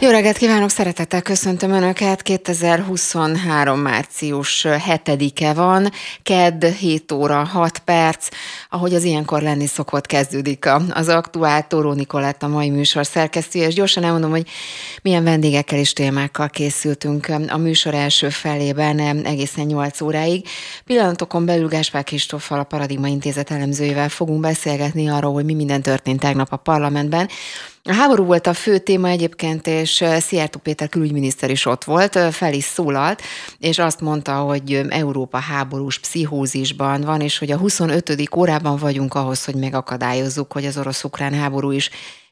Jó reggelt kívánok, szeretettel köszöntöm Önöket. 2023. március 7-e van, KED 7 óra 6 perc, ahogy az ilyenkor lenni szokott kezdődik az aktuál Tóró Nikolett a mai műsor szerkesztője, és gyorsan elmondom, hogy milyen vendégekkel és témákkal készültünk a műsor első felében egészen 8 óráig. Pillanatokon belül Gáspár Kristóffal, a Paradigma Intézet elemzőjével fogunk beszélgetni arról, hogy mi minden történt tegnap a parlamentben, a háború volt a fő téma egyébként, és Szijjártó Péter külügyminiszter is ott volt, fel is szólalt, és azt mondta, hogy Európa háborús pszichózisban van, és hogy a 25. órában vagyunk ahhoz, hogy megakadályozzuk, hogy az orosz-ukrán háború is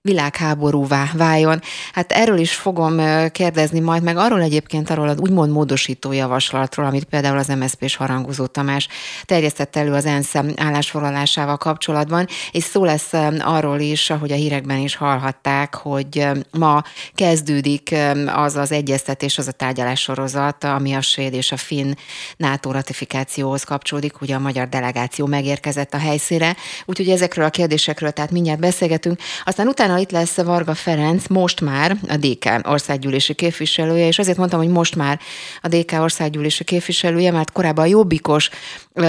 világháborúvá váljon. Hát erről is fogom kérdezni majd, meg arról egyébként arról az úgymond módosító javaslatról, amit például az MSZP-s harangozó Tamás terjesztett elő az ENSZ állásfoglalásával kapcsolatban, és szó lesz arról is, ahogy a hírekben is hallhatták, hogy ma kezdődik az az egyeztetés, az a tárgyalássorozat, ami a svéd és a finn NATO ratifikációhoz kapcsolódik, ugye a magyar delegáció megérkezett a helyszíre, úgyhogy ezekről a kérdésekről tehát mindjárt beszélgetünk. Aztán utána utána itt lesz Varga Ferenc, most már a DK országgyűlési képviselője, és azért mondtam, hogy most már a DK országgyűlési képviselője, mert korábban jobbikos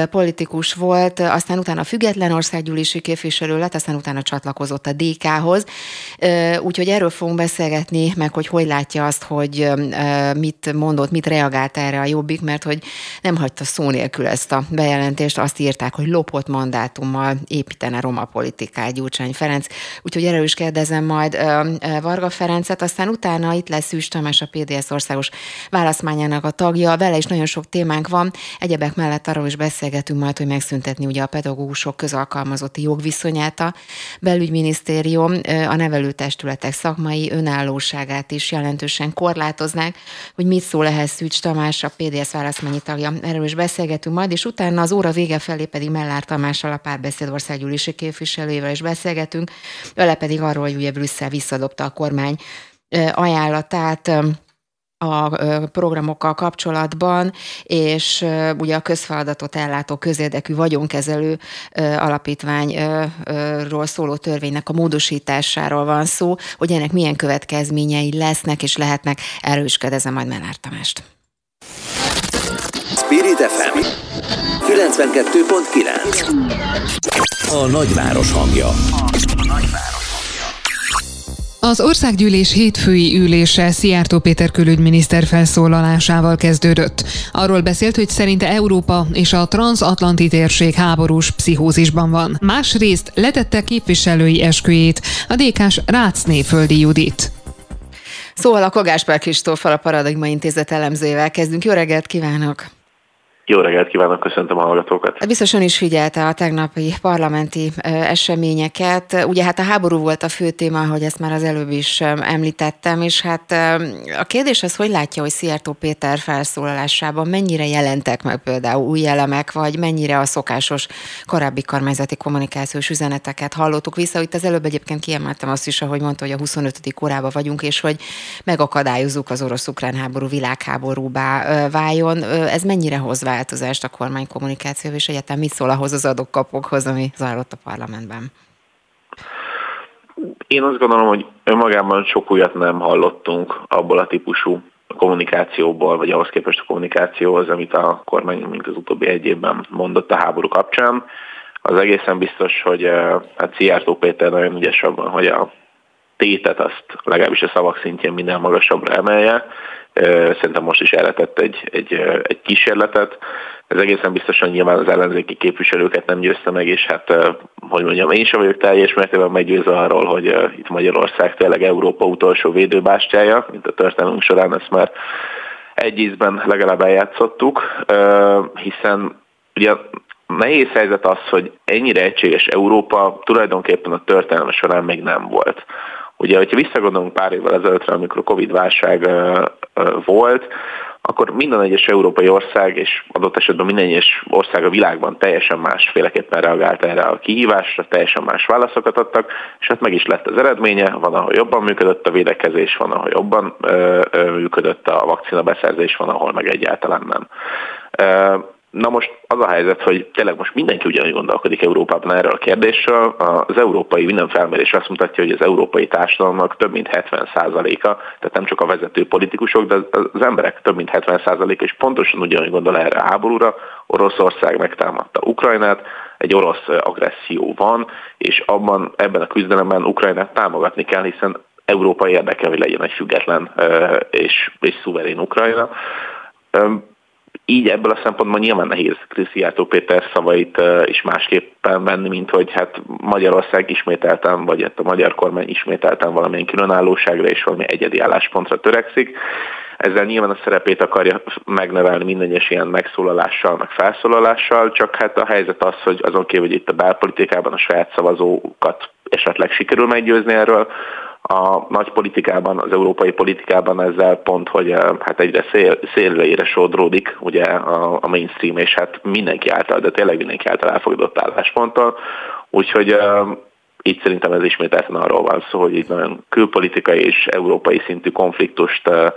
politikus volt, aztán utána független országgyűlési képviselő lett, aztán utána csatlakozott a DK-hoz. Úgyhogy erről fogunk beszélgetni, meg hogy hogy látja azt, hogy mit mondott, mit reagált erre a jobbik, mert hogy nem hagyta szó nélkül ezt a bejelentést, azt írták, hogy lopott mandátummal építene roma politikát Gyurcsány Ferenc. Úgyhogy erről is kérdezem majd Varga Ferencet, aztán utána itt lesz Szűs Tamás, a PDS országos válaszmányának a tagja, vele is nagyon sok témánk van, egyebek mellett arról is beszélgetünk majd, hogy megszüntetni ugye a pedagógusok közalkalmazotti jogviszonyát a belügyminisztérium, a nevelőtestületek szakmai önállóságát is jelentősen korlátoznák, hogy mit szól ehhez Szűcs Tamás, a PDS válaszmányi tagja. Erről is beszélgetünk majd, és utána az óra vége felé pedig Mellár Tamással, a párbeszéd országgyűlési képviselőjével is beszélgetünk, vele pedig arról, hogy ugye Brüsszel visszadobta a kormány ajánlatát a programokkal kapcsolatban, és ugye a közfeladatot ellátó közérdekű vagyonkezelő alapítványról szóló törvénynek a módosításáról van szó, hogy ennek milyen következményei lesznek és lehetnek. Erről is kérdezem majd Menár Tamást. Spirit FM 92.9 A nagyváros hangja. A nagyváros. Az országgyűlés hétfői ülése Szijjártó Péter külügyminiszter felszólalásával kezdődött. Arról beszélt, hogy szerinte Európa és a transatlanti térség háborús pszichózisban van. Másrészt letette képviselői esküjét a DK-s Rácné Földi Judit. Szóval a Kogáspár Kristófal a Paradigma Intézet elemzőjével kezdünk. Jó reggelt kívánok! Jó reggelt kívánok, köszöntöm a hallgatókat. Hát biztosan is figyelte a tegnapi parlamenti eseményeket. Ugye hát a háború volt a fő téma, hogy ezt már az előbb is említettem, és hát a kérdés az, hogy látja, hogy Szijjártó Péter felszólalásában mennyire jelentek meg például új elemek, vagy mennyire a szokásos korábbi kormányzati kommunikációs üzeneteket hallottuk vissza. Itt az előbb egyébként kiemeltem azt is, ahogy mondta, hogy a 25. korában vagyunk, és hogy megakadályozzuk az orosz-ukrán háború világháborúbá váljon. Ez mennyire hoz változást a kormány kommunikáció, és egyáltalán mit szól ahhoz az adókapokhoz, ami zajlott a parlamentben? Én azt gondolom, hogy önmagában sok újat nem hallottunk abból a típusú kommunikációból, vagy ahhoz képest a kommunikációhoz, amit a kormány mint az utóbbi egy évben mondott a háború kapcsán. Az egészen biztos, hogy eh, hát Szijjártó Péter nagyon ügyes abban, hogy a tétet azt legalábbis a szavak szintjén minden magasabbra emelje, Szerintem most is elletett egy, egy, egy kísérletet. Ez egészen biztosan nyilván az ellenzéki képviselőket nem győzte meg, és hát, hogy mondjam, én sem vagyok teljes mértékben meggyőzve arról, hogy itt Magyarország tényleg Európa utolsó védőbástyája, mint a történelmünk során ezt már egy ízben legalább eljátszottuk, hiszen ugye nehéz helyzet az, hogy ennyire egységes Európa tulajdonképpen a történelme során még nem volt. Ugye, hogyha visszagondolunk pár évvel ezelőttre, amikor a Covid válság volt, akkor minden egyes európai ország, és adott esetben minden egyes ország a világban teljesen másféleképpen reagált erre a kihívásra, teljesen más válaszokat adtak, és hát meg is lett az eredménye, van, ahol jobban működött a védekezés, van, ahol jobban ö, ö, működött a vakcina beszerzés, van, ahol meg egyáltalán nem. Na most az a helyzet, hogy tényleg most mindenki ugyanúgy gondolkodik Európában erről a kérdésről. Az európai minden felmérés azt mutatja, hogy az európai társadalomnak több mint 70%-a, tehát nem csak a vezető politikusok, de az emberek több mint 70%-a is pontosan ugyanúgy gondol erre a háborúra. Oroszország megtámadta Ukrajnát, egy orosz agresszió van, és abban, ebben a küzdelemben Ukrajnát támogatni kell, hiszen Európa érdeke, hogy legyen egy független és, és szuverén Ukrajna így ebből a szempontból nyilván nehéz Krisziátó Péter szavait is másképpen venni, mint hogy hát Magyarország ismételten, vagy hát a magyar kormány ismételten valamilyen különállóságra és valami egyedi álláspontra törekszik. Ezzel nyilván a szerepét akarja megnevelni minden egyes ilyen megszólalással, meg felszólalással, csak hát a helyzet az, hogy azon kívül, hogy itt a belpolitikában a saját szavazókat esetleg sikerül meggyőzni erről, a nagy politikában, az európai politikában ezzel pont, hogy eh, hát egyre szél, szélre sodródik ugye a, a mainstream, és hát mindenki által, de tényleg mindenki által elfogadott állásponttal, úgyhogy uh, itt szerintem ez ismételten arról van szó, hogy itt nagyon külpolitikai és európai szintű konfliktust uh,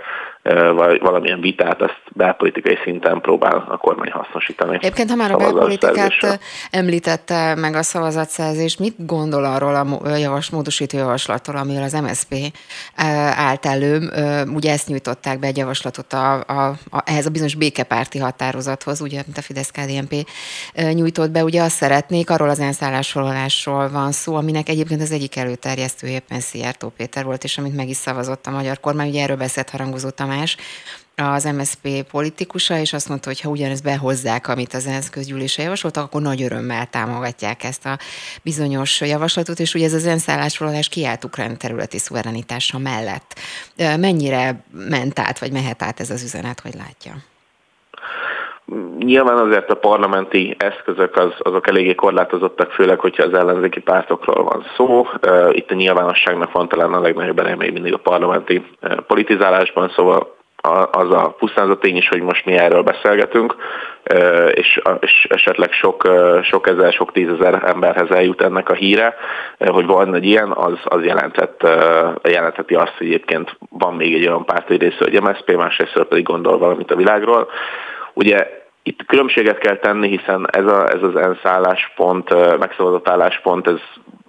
vagy valamilyen vitát, azt belpolitikai szinten próbál a kormány hasznosítani. Egyébként, ha már a belpolitikát említette meg a szavazatszerzést, mit gondol arról a javas, módosító javaslatról, amivel az MSZP állt elő? Ugye ezt nyújtották be egy javaslatot a, a, a, ehhez a bizonyos békepárti határozathoz, ugye, mint a Fidesz-KDNP nyújtott be, ugye azt szeretnék, arról az enszállásfoglalásról van szó, aminek egyébként az egyik előterjesztő éppen Szijjártó Péter volt, és amit meg is szavazott a magyar kormány, ugye erről beszélt harangozó Tamás, az MSZP politikusa, és azt mondta, hogy ha ugyanezt behozzák, amit az ENSZ közgyűlése javasoltak, akkor nagy örömmel támogatják ezt a bizonyos javaslatot, és ugye ez az ENSZ állásfoglalás kiállt ukrán területi szuverenitása mellett. Mennyire ment át, vagy mehet át ez az üzenet, hogy látja? Nyilván azért a parlamenti eszközök az, azok eléggé korlátozottak, főleg, hogyha az ellenzéki pártokról van szó. Itt a nyilvánosságnak van talán a legnagyobb ereje még mindig a parlamenti politizálásban, szóval az a pusztán a tény is, hogy most mi erről beszélgetünk, és, esetleg sok, sok ezer, sok tízezer emberhez eljut ennek a híre, hogy van egy ilyen, az, az jelentett, jelentheti azt, hogy egyébként van még egy olyan párt, hogy részről, hogy MSZP, másrészt pedig gondol valamit a világról. Ugye itt különbséget kell tenni, hiszen ez, a, ez az ENSZ álláspont, megszavazott álláspont, ez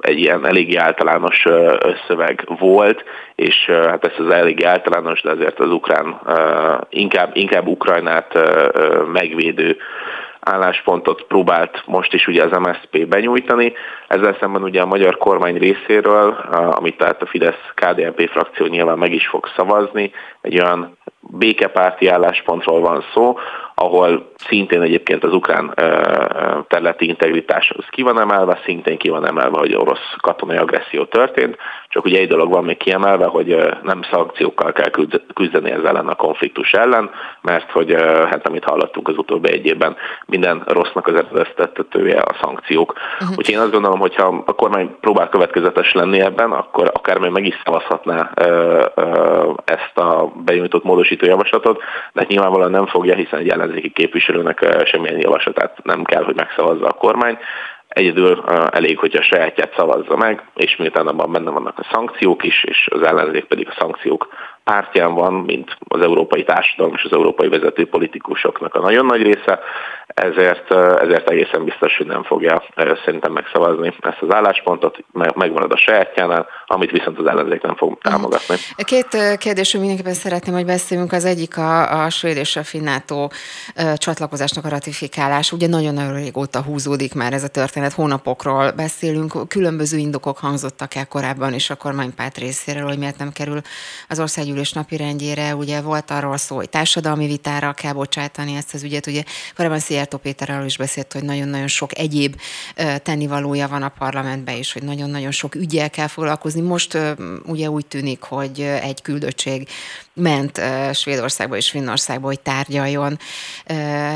egy ilyen eléggé általános összöveg volt, és hát ez az eléggé általános, de azért az ukrán, inkább, inkább Ukrajnát megvédő álláspontot próbált most is ugye az MSZP benyújtani. Ezzel szemben ugye a magyar kormány részéről, amit tehát a Fidesz-KDNP frakció nyilván meg is fog szavazni, egy olyan békepárti álláspontról van szó, ahol szintén egyébként az ukrán területi integritás az ki van emelve, szintén ki van emelve, hogy orosz katonai agresszió történt, csak ugye egy dolog van még kiemelve, hogy nem szankciókkal kell küzdeni ezzel ellen a konfliktus ellen, mert hogy hát amit hallottunk az utóbbi egy évben, minden rossznak az eredeztetője a szankciók. Uh-huh. Úgyhogy én azt gondolom, hogyha a kormány próbál következetes lenni ebben, akkor akár még meg is szavazhatná ezt a benyújtott módosító javaslatot, de nyilvánvalóan nem fogja, hiszen egy ellenzéki képviselőnek semmilyen javaslatát nem kell, hogy megszavazza a kormány. Egyedül elég, hogy a sajátját szavazza meg, és miután abban benne vannak a szankciók is, és az ellenzék pedig a szankciók pártján van, mint az európai társadalom és az európai vezető politikusoknak a nagyon nagy része, ezért, ezért egészen biztos, hogy nem fogja szerintem megszavazni ezt az álláspontot, megmarad a sajátjánál, amit viszont az ellenzék nem fog támogatni. Két kérdésről mindenképpen szeretném, hogy beszéljünk. Az egyik a, a svéd és a finnátó csatlakozásnak a ratifikálás. Ugye nagyon-nagyon régóta húzódik már ez a történet, hónapokról beszélünk, különböző indokok hangzottak el korábban is a kormánypárt részéről, hogy miért nem kerül az országgyűlés napirendjére. Ugye volt arról szó, hogy társadalmi vitára kell bocsátani ezt az ügyet. Ugye korábban Szijjártó Péter arról is beszélt, hogy nagyon-nagyon sok egyéb tennivalója van a parlamentben is, hogy nagyon-nagyon sok ügyel kell foglalkozni. Most ugye úgy tűnik, hogy egy küldöttség ment Svédországba és Finnországba, hogy tárgyaljon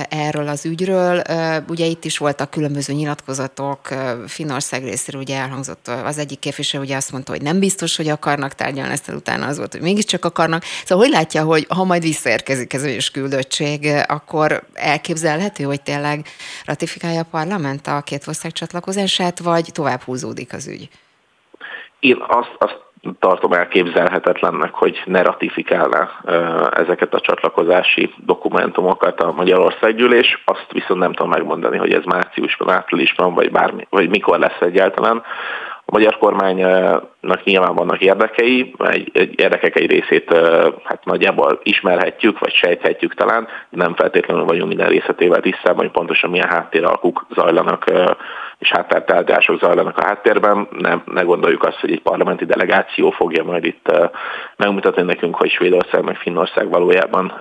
erről az ügyről. Ugye itt is voltak különböző nyilatkozatok, Finnország részéről ugye elhangzott az egyik képviselő, ugye azt mondta, hogy nem biztos, hogy akarnak tárgyalni, ezt utána az volt, hogy mégiscsak akarnak. Szóval hogy látja, hogy ha majd visszaérkezik ez a küldöttség, akkor elképzelhető, hogy tényleg ratifikálja a parlament a két ország csatlakozását, vagy tovább húzódik az ügy? Én azt, azt tartom elképzelhetetlennek, hogy ne ratifikálná ezeket a csatlakozási dokumentumokat a Magyarországgyűlés. Azt viszont nem tudom megmondani, hogy ez márciusban, áprilisban, vagy, bármi, vagy mikor lesz egyáltalán. A magyar kormánynak nyilván vannak érdekei, egy, egy érdekek egy részét hát nagyjából ismerhetjük, vagy sejthetjük talán, nem feltétlenül vagyunk minden részletével tisztában, hogy pontosan milyen háttéralkuk zajlanak és háttértárgyások zajlanak a háttérben. Nem, ne gondoljuk azt, hogy egy parlamenti delegáció fogja majd itt megmutatni nekünk, hogy Svédország meg Finnország valójában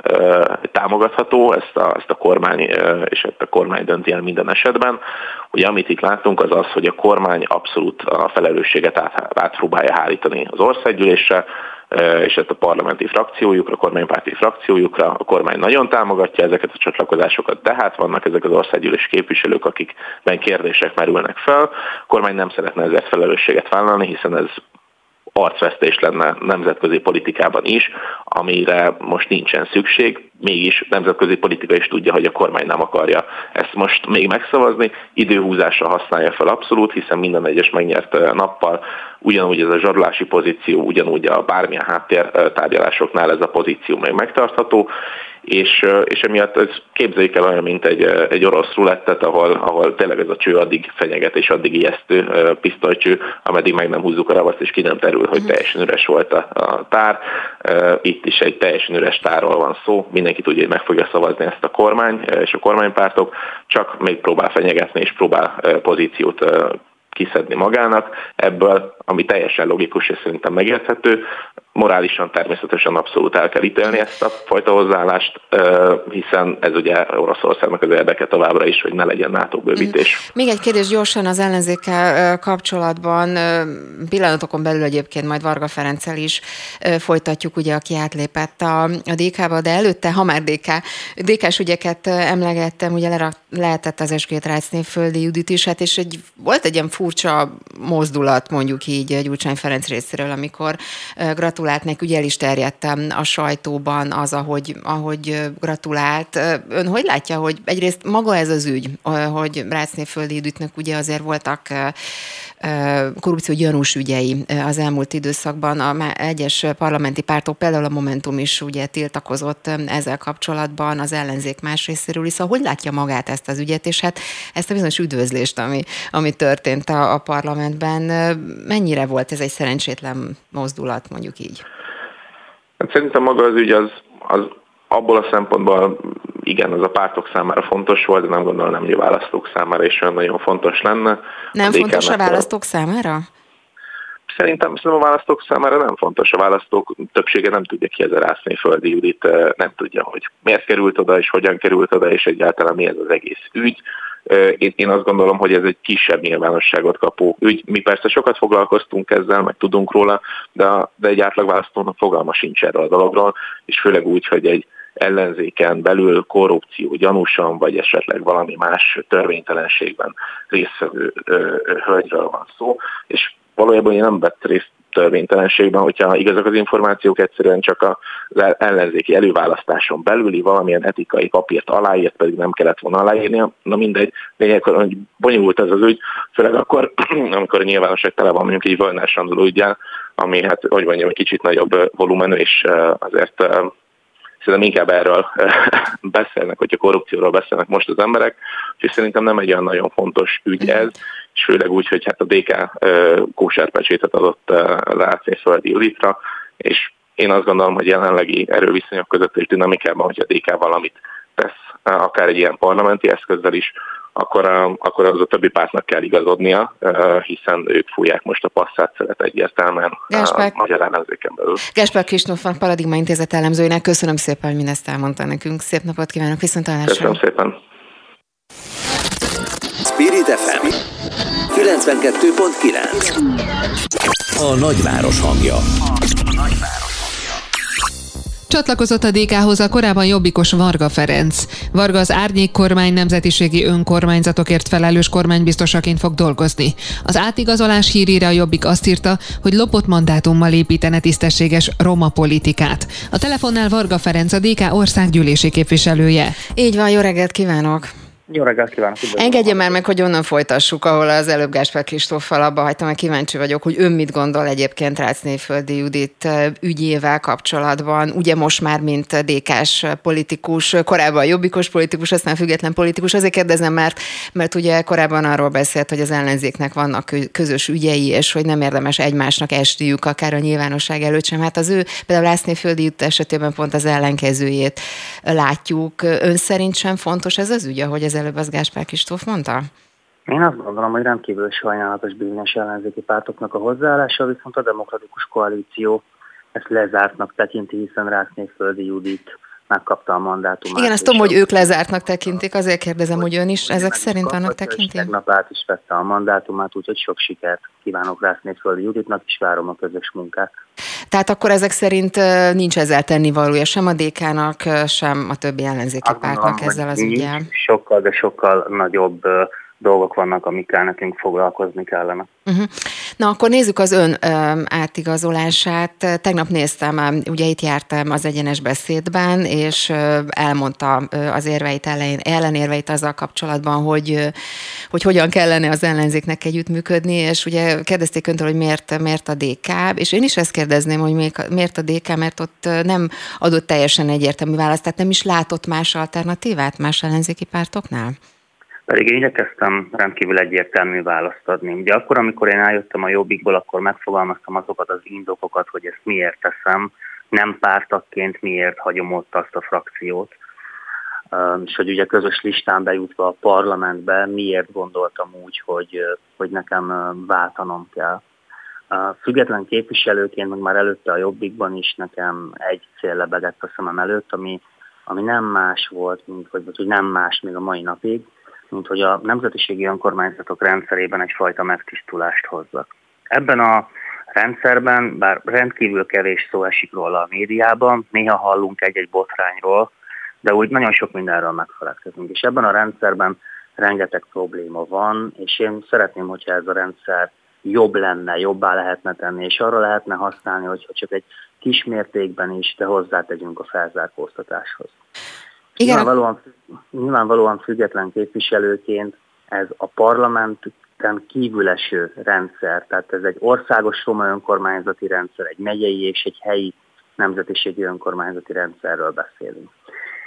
támogatható, ezt a, ezt a kormány és ezt a kormány dönti el minden esetben. Ugye amit itt látunk az az, hogy a kormány abszolút a felelősséget át, átpróbálja hárítani az országgyűlésre, és ezt a parlamenti frakciójukra, a kormánypárti frakciójukra. A kormány nagyon támogatja ezeket a csatlakozásokat, de hát vannak ezek az országgyűlés képviselők, akikben kérdések merülnek fel. A kormány nem szeretne ezért felelősséget vállalni, hiszen ez arcvesztés lenne nemzetközi politikában is, amire most nincsen szükség, mégis nemzetközi politika is tudja, hogy a kormány nem akarja ezt most még megszavazni, időhúzásra használja fel abszolút, hiszen minden egyes megnyert nappal ugyanúgy ez a zsarulási pozíció, ugyanúgy a bármilyen háttér tárgyalásoknál ez a pozíció még megtartható, és, és emiatt ez képzeljük el olyan, mint egy, egy orosz rulettet, ahol, ahol tényleg ez a cső addig fenyeget és addig ijesztő pisztolycső, ameddig meg nem húzzuk a ravaszt, és ki nem terül, hogy mhm. teljesen üres volt a, a tár. Itt is egy teljesen üres tárról van szó, mindenki tudja, hogy meg fogja szavazni ezt a kormány és a kormánypártok, csak még próbál fenyegetni és próbál pozíciót kiszedni magának ebből, ami teljesen logikus és szerintem megérthető. Morálisan természetesen abszolút el kell ítélni ezt a fajta hozzáállást, hiszen ez ugye Oroszországnak az érdeke továbbra is, hogy ne legyen NATO bővítés. Mm. Még egy kérdés gyorsan az ellenzékkel kapcsolatban. Pillanatokon belül egyébként majd Varga Ferenccel is folytatjuk, ugye, aki átlépett a, a DK-ba, de előtte, ha már DK, DK-s ügyeket emlegettem, ugye lehetett az esküvét Rácné földi Judit is, hát és egy, volt egy ilyen furcsa mozdulat, mondjuk így Gyurcsány Ferenc részéről, amikor gratulált neki, ugye el is terjedt a sajtóban az, ahogy, ahogy gratulált. Ön hogy látja, hogy egyrészt maga ez az ügy, hogy Rácné földi Juditnek ugye azért voltak korrupció gyanús ügyei az elmúlt időszakban. A egyes parlamenti pártok, például a Momentum is ugye tiltakozott ezzel kapcsolatban az ellenzék más részéről is. Szóval hogy látja magát ezt az ügyet, és hát ezt a bizonyos üdvözlést, ami, ami történt a, a parlamentben, mennyire volt ez egy szerencsétlen mozdulat, mondjuk így? Hát szerintem maga az ügy az, az abból a szempontból igen, az a pártok számára fontos volt, de nem gondolom, hogy a választók számára is olyan nagyon fontos lenne. Nem a fontos a választók számára? Szerintem, szerintem a választók számára nem fontos. A választók többsége nem tudja kiezerászni Földi Judit, nem tudja, hogy miért került oda, és hogyan került oda, és egyáltalán mi ez az egész ügy. Én, én azt gondolom, hogy ez egy kisebb nyilvánosságot kapó ügy. Mi persze sokat foglalkoztunk ezzel, meg tudunk róla, de, de egy átlagválasztónak fogalma sincs erről a dologról, és főleg úgy, hogy egy ellenzéken belül korrupció gyanúsan, vagy esetleg valami más törvénytelenségben résztvevő hölgyről van szó, és valójában én nem vett részt törvénytelenségben, hogyha igazak az információk, egyszerűen csak az ellenzéki előválasztáson belüli valamilyen etikai papírt aláírt, pedig nem kellett volna aláírnia. Na mindegy, lényeg, hogy bonyolult ez az ügy, főleg akkor, amikor a nyilvánosság tele van mondjuk egy Vajnár Sandor ügyel, ami hát, hogy mondjam, egy kicsit nagyobb volumenű, és azért szerintem inkább erről beszélnek, hogyha korrupcióról beszélnek most az emberek, és szerintem nem egy olyan nagyon fontos ügy ez, és főleg úgy, hogy hát a DK kósárpecsétet adott Lácné Földi Julitra, és én azt gondolom, hogy jelenlegi erőviszonyok között és dinamikában, hogy a DK valamit tesz, akár egy ilyen parlamenti eszközzel is, akkor, akkor az a többi pártnak kell igazodnia, hiszen ők fújják most a passzát szeret egyértelműen Gáspár, a magyar ellenzéken belül. Gáspár Kristóf, a Paradigma Intézet elemzőinek köszönöm szépen, hogy mindezt elmondta nekünk. Szép napot kívánok, viszont Köszönöm szépen. Spirit FM 92.9 A nagyváros hangja. A nagyváros. Csatlakozott a DK-hoz a korábban jobbikos Varga Ferenc. Varga az árnyék kormány nemzetiségi önkormányzatokért felelős kormánybiztosaként fog dolgozni. Az átigazolás hírére a jobbik azt írta, hogy lopott mandátummal építene tisztességes roma politikát. A telefonnál Varga Ferenc, a DK országgyűlési képviselője. Így van, jó reggelt kívánok! Jó reggelt kívánok! Engedje már meg, hogy onnan folytassuk, ahol az előbb Gáspár Kristóffal abba hagytam, mert kíváncsi vagyok, hogy ön mit gondol egyébként Rácnéföldi Judit ügyével kapcsolatban. Ugye most már, mint DK-s politikus, korábban jobbikos politikus, aztán független politikus. Azért kérdezem, mert, mert ugye korábban arról beszélt, hogy az ellenzéknek vannak közös ügyei, és hogy nem érdemes egymásnak esniük, akár a nyilvánosság előtt sem. Hát az ő például Rácnéföldi Judit esetében pont az ellenkezőjét látjuk. Ön szerint sem fontos ez az ügy, ahogy ez előbb az Gáspár Kistóf mondta? Én azt gondolom, hogy rendkívül sajnálatos bizonyos ellenzéki pártoknak a hozzáállása, viszont a demokratikus koalíció ezt lezártnak tekinti, hiszen Rászné Földi Judit megkapta a mandátumát. Igen, azt tudom, hogy ők lezártnak tekintik, azért kérdezem, hogy ön is ezek szerint annak tekinti? Tegnap át is vette a mandátumát, úgyhogy sok sikert kívánok Rászné Földi Juditnak, és várom a közös munkát. Tehát akkor ezek szerint nincs ezzel tennivalója sem a DK-nak, sem a többi ellenzéki Azt pártnak ezzel az ügyel? Sokkal, de sokkal nagyobb dolgok vannak, amikkel nekünk foglalkozni kellene. Uh-huh. Na akkor nézzük az ön ö, átigazolását. Tegnap néztem, ugye itt jártam az egyenes beszédben, és ö, elmondta ö, az érveit ellen, ellenérveit azzal kapcsolatban, hogy, ö, hogy hogyan kellene az ellenzéknek együttműködni, és ugye kérdezték öntől, hogy miért, miért a DK, és én is ezt kérdezném, hogy miért a DK, mert ott nem adott teljesen egyértelmű választ, tehát nem is látott más alternatívát más ellenzéki pártoknál? Pedig én igyekeztem rendkívül egyértelmű választ adni. Ugye akkor, amikor én eljöttem a Jobbikból, akkor megfogalmaztam azokat az indokokat, hogy ezt miért teszem, nem pártakként miért hagyom ott azt a frakciót, és hogy ugye közös listán bejutva a parlamentbe miért gondoltam úgy, hogy, hogy nekem váltanom kell. Független képviselőként, meg már előtte a Jobbikban is nekem egy cél lebegett a szemem előtt, ami, ami nem más volt, mint hogy, hogy nem más még a mai napig, mint hogy a nemzetiségi önkormányzatok rendszerében egyfajta megtisztulást hozzak. Ebben a rendszerben, bár rendkívül kevés szó esik róla a médiában, néha hallunk egy-egy botrányról, de úgy nagyon sok mindenről megfelelkezünk. És ebben a rendszerben rengeteg probléma van, és én szeretném, hogyha ez a rendszer jobb lenne, jobbá lehetne tenni, és arra lehetne használni, hogyha csak egy kis mértékben is, de hozzátegyünk a felzárkóztatáshoz. Igen. Nyilvánvalóan, nyilvánvalóan független képviselőként ez a parlamenten kívül eső rendszer, tehát ez egy országos roma önkormányzati rendszer, egy megyei és egy helyi nemzetiségi önkormányzati rendszerről beszélünk.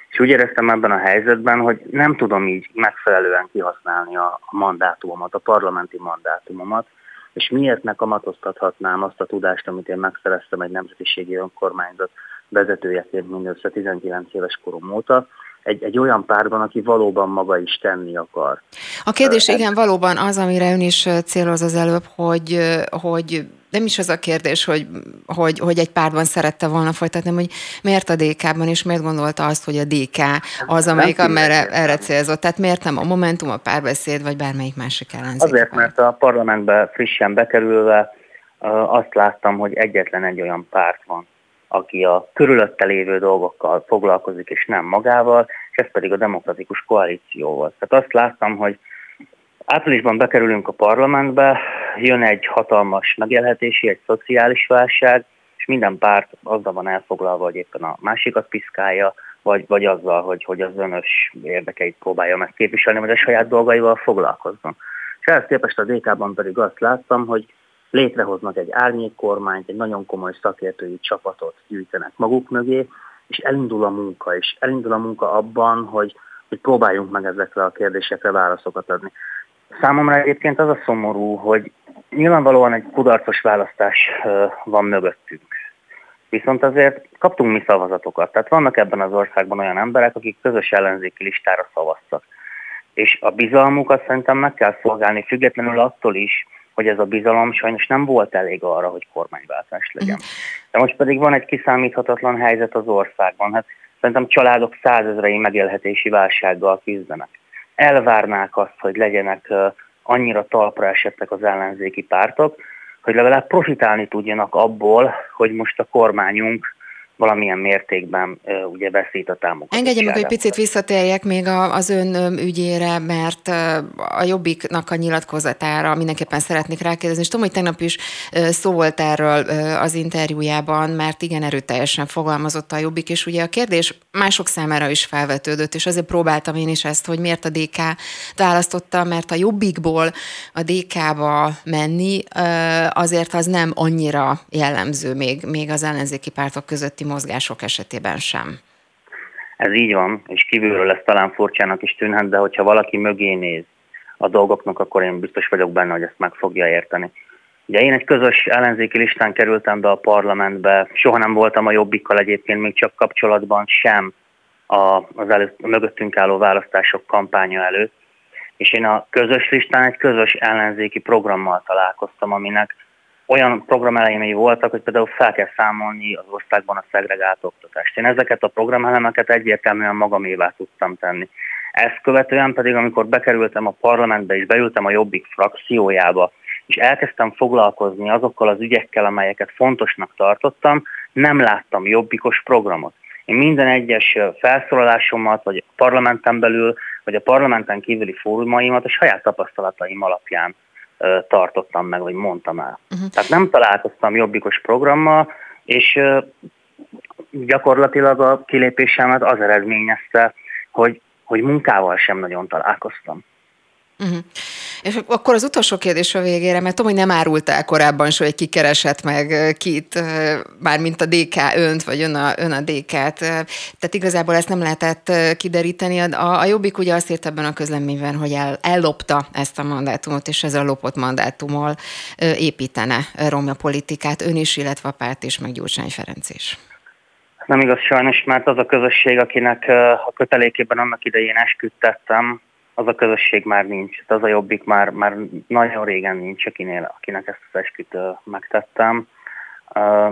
És úgy éreztem ebben a helyzetben, hogy nem tudom így megfelelően kihasználni a mandátumomat, a parlamenti mandátumomat, és miért ne kamatoztathatnám azt a tudást, amit én megszereztem egy nemzetiségi önkormányzat vezetőjeként mindössze 19 éves korom óta, egy, egy olyan párban, aki valóban maga is tenni akar. A kérdés igen, valóban az, amire ön is céloz az előbb, hogy, hogy nem is az a kérdés, hogy, hogy, hogy egy párban szerette volna folytatni, hogy miért a DK-ban, és miért gondolta azt, hogy a DK az, amelyik amire, erre célzott. Tehát miért nem a Momentum, a párbeszéd, vagy bármelyik másik ellenzék? Azért, mert a parlamentbe frissen bekerülve azt láttam, hogy egyetlen egy olyan párt van, aki a körülötte lévő dolgokkal foglalkozik, és nem magával, és ez pedig a demokratikus koalíció volt. Tehát azt láttam, hogy áprilisban bekerülünk a parlamentbe, jön egy hatalmas megélhetési, egy szociális válság, és minden párt azzal van elfoglalva, hogy éppen a másikat piszkálja, vagy, vagy azzal, hogy, hogy az önös érdekeit próbálja megképviselni, vagy a saját dolgaival foglalkozzon. És ehhez képest a DK-ban pedig azt láttam, hogy létrehoznak egy árnyékkormányt, egy nagyon komoly szakértői csapatot gyűjtenek maguk mögé, és elindul a munka, és elindul a munka abban, hogy, hogy próbáljunk meg ezekre a kérdésekre válaszokat adni. Számomra egyébként az a szomorú, hogy nyilvánvalóan egy kudarcos választás van mögöttünk. Viszont azért kaptunk mi szavazatokat. Tehát vannak ebben az országban olyan emberek, akik közös ellenzéki listára szavaztak. És a bizalmukat szerintem meg kell szolgálni, függetlenül attól is, hogy ez a bizalom sajnos nem volt elég arra, hogy kormányváltás legyen. De most pedig van egy kiszámíthatatlan helyzet az országban. Hát szerintem családok százezrei megélhetési válsággal küzdenek. Elvárnák azt, hogy legyenek annyira talpra esettek az ellenzéki pártok, hogy legalább profitálni tudjanak abból, hogy most a kormányunk valamilyen mértékben ugye veszít a támogatást. Engedje meg, hogy picit visszatérjek még az ön ügyére, mert a Jobbiknak a nyilatkozatára mindenképpen szeretnék rákérdezni, és tudom, hogy tegnap is szó volt erről az interjújában, mert igen erőteljesen fogalmazott a Jobbik, és ugye a kérdés mások számára is felvetődött, és azért próbáltam én is ezt, hogy miért a DK választotta, mert a Jobbikból a DK-ba menni azért az nem annyira jellemző még, még az ellenzéki pártok közötti mozgások esetében sem. Ez így van, és kívülről ez talán furcsának is tűnhet, de hogyha valaki mögé néz a dolgoknak, akkor én biztos vagyok benne, hogy ezt meg fogja érteni. Ugye én egy közös ellenzéki listán kerültem be a parlamentbe, soha nem voltam a jobbikkal egyébként még csak kapcsolatban sem a, az előtt, a mögöttünk álló választások kampánya előtt, és én a közös listán egy közös ellenzéki programmal találkoztam, aminek olyan programelemei voltak, hogy például fel kell számolni az országban a szegregált oktatást. Én ezeket a programelemeket egyértelműen magamévá tudtam tenni. Ezt követően pedig, amikor bekerültem a parlamentbe és beültem a Jobbik frakciójába, és elkezdtem foglalkozni azokkal az ügyekkel, amelyeket fontosnak tartottam, nem láttam jobbikos programot. Én minden egyes felszólalásomat, vagy a parlamenten belül, vagy a parlamenten kívüli fórumaimat a saját tapasztalataim alapján tartottam meg, vagy mondtam el. Uh-huh. Tehát nem találkoztam jobbikos programmal, és gyakorlatilag a kilépésemet az eredményezte, hogy, hogy munkával sem nagyon találkoztam. Uh-huh. És akkor az utolsó kérdés a végére, mert tudom, hogy nem árultál korábban so, hogy ki keresett meg kit, már mint a DK önt, vagy ön a, ön a DK-t. Tehát igazából ezt nem lehetett kideríteni. A, a Jobbik ugye azt írt ebben a közleményben, hogy el, ellopta ezt a mandátumot, és ezzel a lopott mandátummal építene romja politikát, ön is, illetve a párt is, meg Gyurcsány Ferenc is. Nem igaz sajnos, mert az a közösség, akinek a kötelékében annak idején esküdtettem, az a közösség már nincs. Az a jobbik már, már nagyon régen nincs, akinél, akinek ezt az esküt megtettem.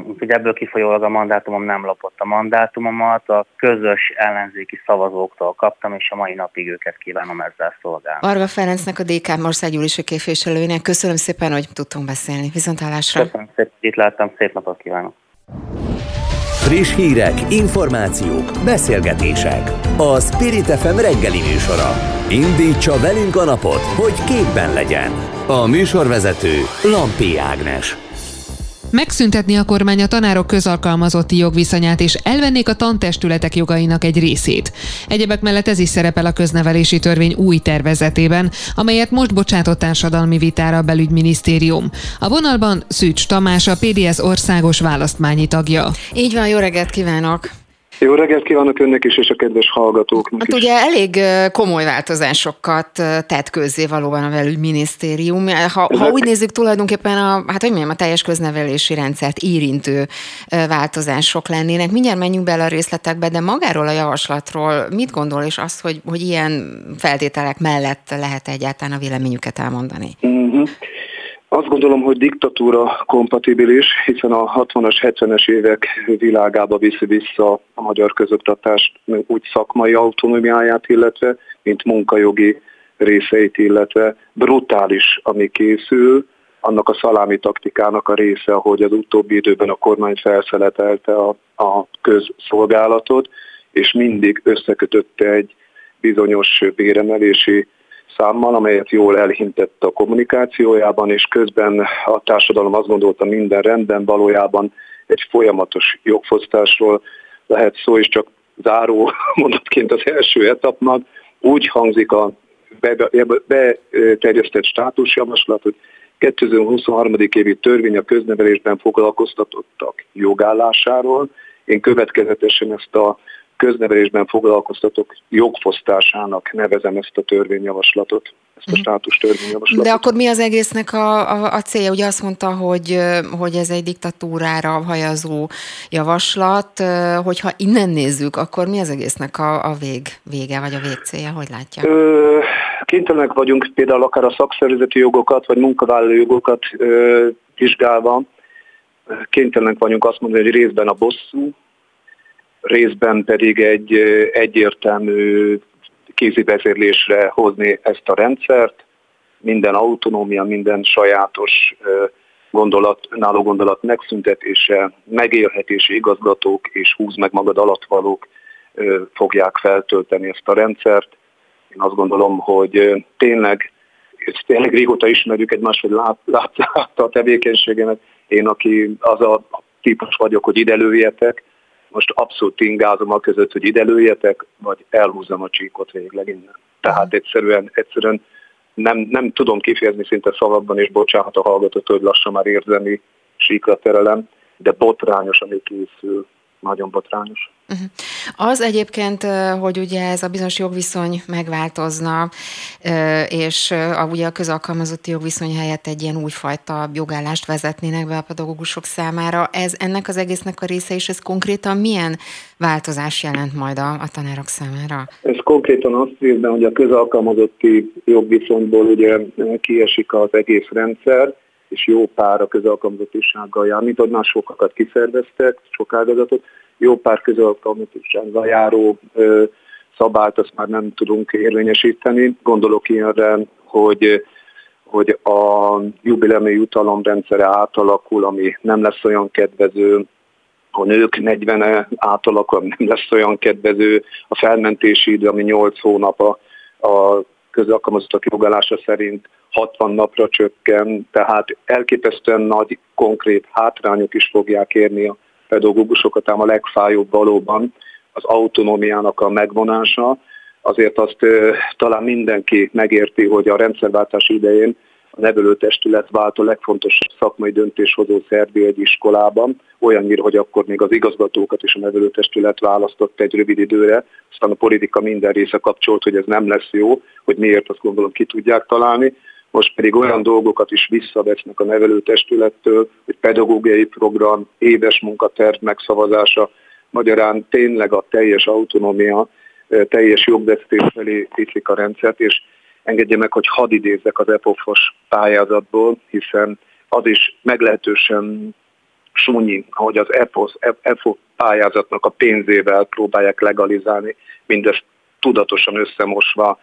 Úgyhogy ebből kifolyólag a mandátumom nem lopott a mandátumomat, a közös ellenzéki szavazóktól kaptam, és a mai napig őket kívánom ezzel szolgálni. Varga Ferencnek, a DK országgyűlési képviselőjének köszönöm szépen, hogy tudtunk beszélni. Viszontlátásra! Köszönöm szépen, hogy itt láttam, szép napot kívánok! Friss hírek, információk, beszélgetések. A Spirit FM reggeli műsora. Indítsa velünk a napot, hogy képben legyen. A műsorvezető Lampi Ágnes. Megszüntetni a kormány a tanárok közalkalmazotti jogviszonyát, és elvennék a tantestületek jogainak egy részét. Egyebek mellett ez is szerepel a köznevelési törvény új tervezetében, amelyet most bocsátott társadalmi vitára a belügyminisztérium. A vonalban Szűcs Tamás, a PDS országos választmányi tagja. Így van, jó reggelt kívánok! Jó reggelt kívánok önnek is, és a kedves hallgatóknak hát is. ugye elég komoly változásokat tett közzé valóban a belügyminisztérium. Ha, ha úgy nézzük tulajdonképpen a, hát hogy mondjam, a teljes köznevelési rendszert érintő változások lennének. Mindjárt menjünk bele a részletekbe, de magáról a javaslatról mit gondol, és azt, hogy, hogy ilyen feltételek mellett lehet egyáltalán a véleményüket elmondani? Uh-huh. Azt gondolom, hogy diktatúra kompatibilis, hiszen a 60-as, 70-es évek világába viszi vissza a magyar közoktatást úgy szakmai autonómiáját, illetve, mint munkajogi részeit, illetve brutális, ami készül, annak a szalámi taktikának a része, ahogy az utóbbi időben a kormány felszeletelte a, a közszolgálatot, és mindig összekötötte egy bizonyos béremelési számmal, amelyet jól elhintett a kommunikációjában, és közben a társadalom azt gondolta minden rendben, valójában egy folyamatos jogfosztásról lehet szó, és csak záró mondatként az első etapnak úgy hangzik a beterjesztett státusjavaslat, hogy 2023. évi törvény a köznevelésben foglalkoztatottak jogállásáról. Én következetesen ezt a köznevelésben foglalkoztatók jogfosztásának nevezem ezt a törvényjavaslatot, ezt a mhm. státus törvényjavaslatot. De akkor mi az egésznek a, a, a célja? Ugye azt mondta, hogy, hogy ez egy diktatúrára hajazó javaslat, hogyha innen nézzük, akkor mi az egésznek a, a vég, vége, vagy a végcélja? Hogy látja? Ö, kénytelenek vagyunk például akár a szakszervezeti jogokat, vagy munkavállaló jogokat ö, vizsgálva, kénytelenek vagyunk azt mondani, hogy részben a bosszú, részben pedig egy egyértelmű kézi hozni ezt a rendszert, minden autonómia, minden sajátos gondolat, náló gondolat megszüntetése, megélhetési igazgatók és húz meg magad alatvalók fogják feltölteni ezt a rendszert. Én azt gondolom, hogy tényleg, és tényleg régóta ismerjük egymást, hogy lát, látta a tevékenységemet. Én, aki az a típus vagyok, hogy ide lőjetek, most abszolút ingázom a között, hogy ide lőjetek, vagy elhúzom a csíkot végleg innen. Tehát egyszerűen, egyszerűen nem, nem tudom kifejezni szinte szavakban, és bocsánat a hallgatót, hogy lassan már érzelmi síkra terelem, de botrányos, ami készül, nagyon botrányos. Uh-huh. Az egyébként, hogy ugye ez a bizonyos jogviszony megváltozna, és a, ugye a közalkalmazotti jogviszony helyett egy ilyen újfajta jogállást vezetnének be a pedagógusok számára, ez ennek az egésznek a része, és ez konkrétan milyen változás jelent majd a, a tanárok számára? Ez konkrétan azt írna, hogy a közalkalmazotti jogviszonyból ugye kiesik az egész rendszer, és jó pár a közalkalmazottisággal jár, mint már sokakat kiszerveztek, sok ágazatot, jó pár közalkalmazottisággal járó ö, szabályt azt már nem tudunk érvényesíteni. Gondolok ilyenre, hogy hogy a jubileumi jutalomrendszere átalakul, ami nem lesz olyan kedvező, a nők 40 átalakul, nem lesz olyan kedvező, a felmentési idő, ami 8 hónap a, a közalkalmazottak jogállása szerint 60 napra csökken, tehát elképesztően nagy konkrét hátrányok is fogják érni a pedagógusokat, ám a legfájóbb valóban az autonómiának a megvonása. Azért azt talán mindenki megérti, hogy a rendszerváltás idején a nevelőtestület vált a legfontosabb szakmai döntéshozó szervi egy iskolában, olyannyira, hogy akkor még az igazgatókat is a nevelőtestület választott egy rövid időre, aztán a politika minden része kapcsolt, hogy ez nem lesz jó, hogy miért azt gondolom ki tudják találni, most pedig olyan dolgokat is visszavesznek a nevelőtestülettől, hogy pedagógiai program, éves munkaterv megszavazása, magyarán tényleg a teljes autonómia, teljes jogvesztés felé viszik a rendszert, és engedje meg, hogy hadd idézzek az EPOF-os pályázatból, hiszen az is meglehetősen súnyi, hogy az EPOS, EPO pályázatnak a pénzével próbálják legalizálni, mindezt tudatosan összemosva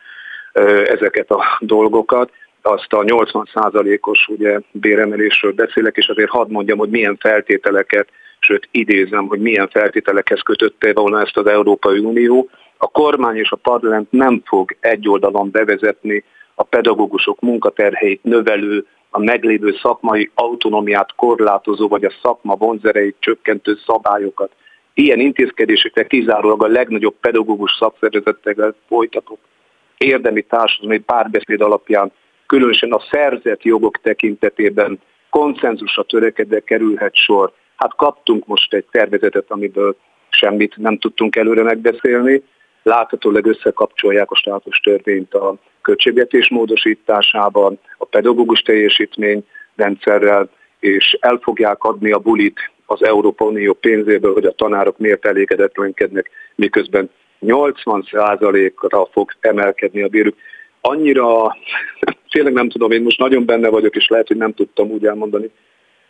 ezeket a dolgokat azt a 80%-os ugye, béremelésről beszélek, és azért hadd mondjam, hogy milyen feltételeket, sőt idézem, hogy milyen feltételekhez kötötte volna ezt az Európai Unió. A kormány és a parlament nem fog egy oldalon bevezetni a pedagógusok munkaterheit növelő, a meglévő szakmai autonómiát korlátozó, vagy a szakma vonzereit csökkentő szabályokat. Ilyen intézkedésekre kizárólag a legnagyobb pedagógus szakszervezetekkel folytatok érdemi társadalmi párbeszéd alapján különösen a szerzett jogok tekintetében konszenzusra törekedve kerülhet sor. Hát kaptunk most egy tervezetet, amiből semmit nem tudtunk előre megbeszélni. Láthatólag összekapcsolják a státus törvényt a költségvetés módosításában, a pedagógus teljesítmény rendszerrel, és el fogják adni a bulit az Európa Unió pénzéből, hogy a tanárok miért elégedetlenkednek, miközben 80%-ra fog emelkedni a bérük annyira, tényleg nem tudom, én most nagyon benne vagyok, és lehet, hogy nem tudtam úgy elmondani,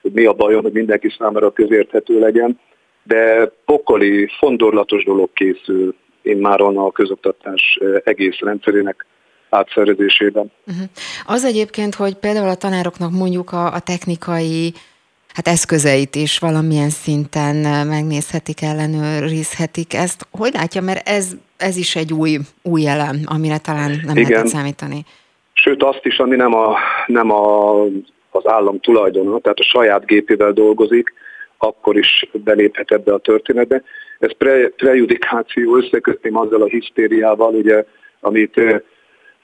hogy mi a bajom, hogy mindenki számára közérthető legyen, de pokoli, fondorlatos dolog készül én már a közoktatás egész rendszerének átszervezésében. Uh-huh. Az egyébként, hogy például a tanároknak mondjuk a, a technikai hát eszközeit is valamilyen szinten megnézhetik, ellenőrizhetik ezt. Hogy látja, mert ez, ez is egy új, új elem, amire talán nem Igen. lehet számítani. Sőt, azt is, ami nem, a, nem a, az állam tulajdona, tehát a saját gépével dolgozik, akkor is beléphet ebbe a történetbe. Ez pre, prejudikáció összekötném azzal a hisztériával, ugye, amit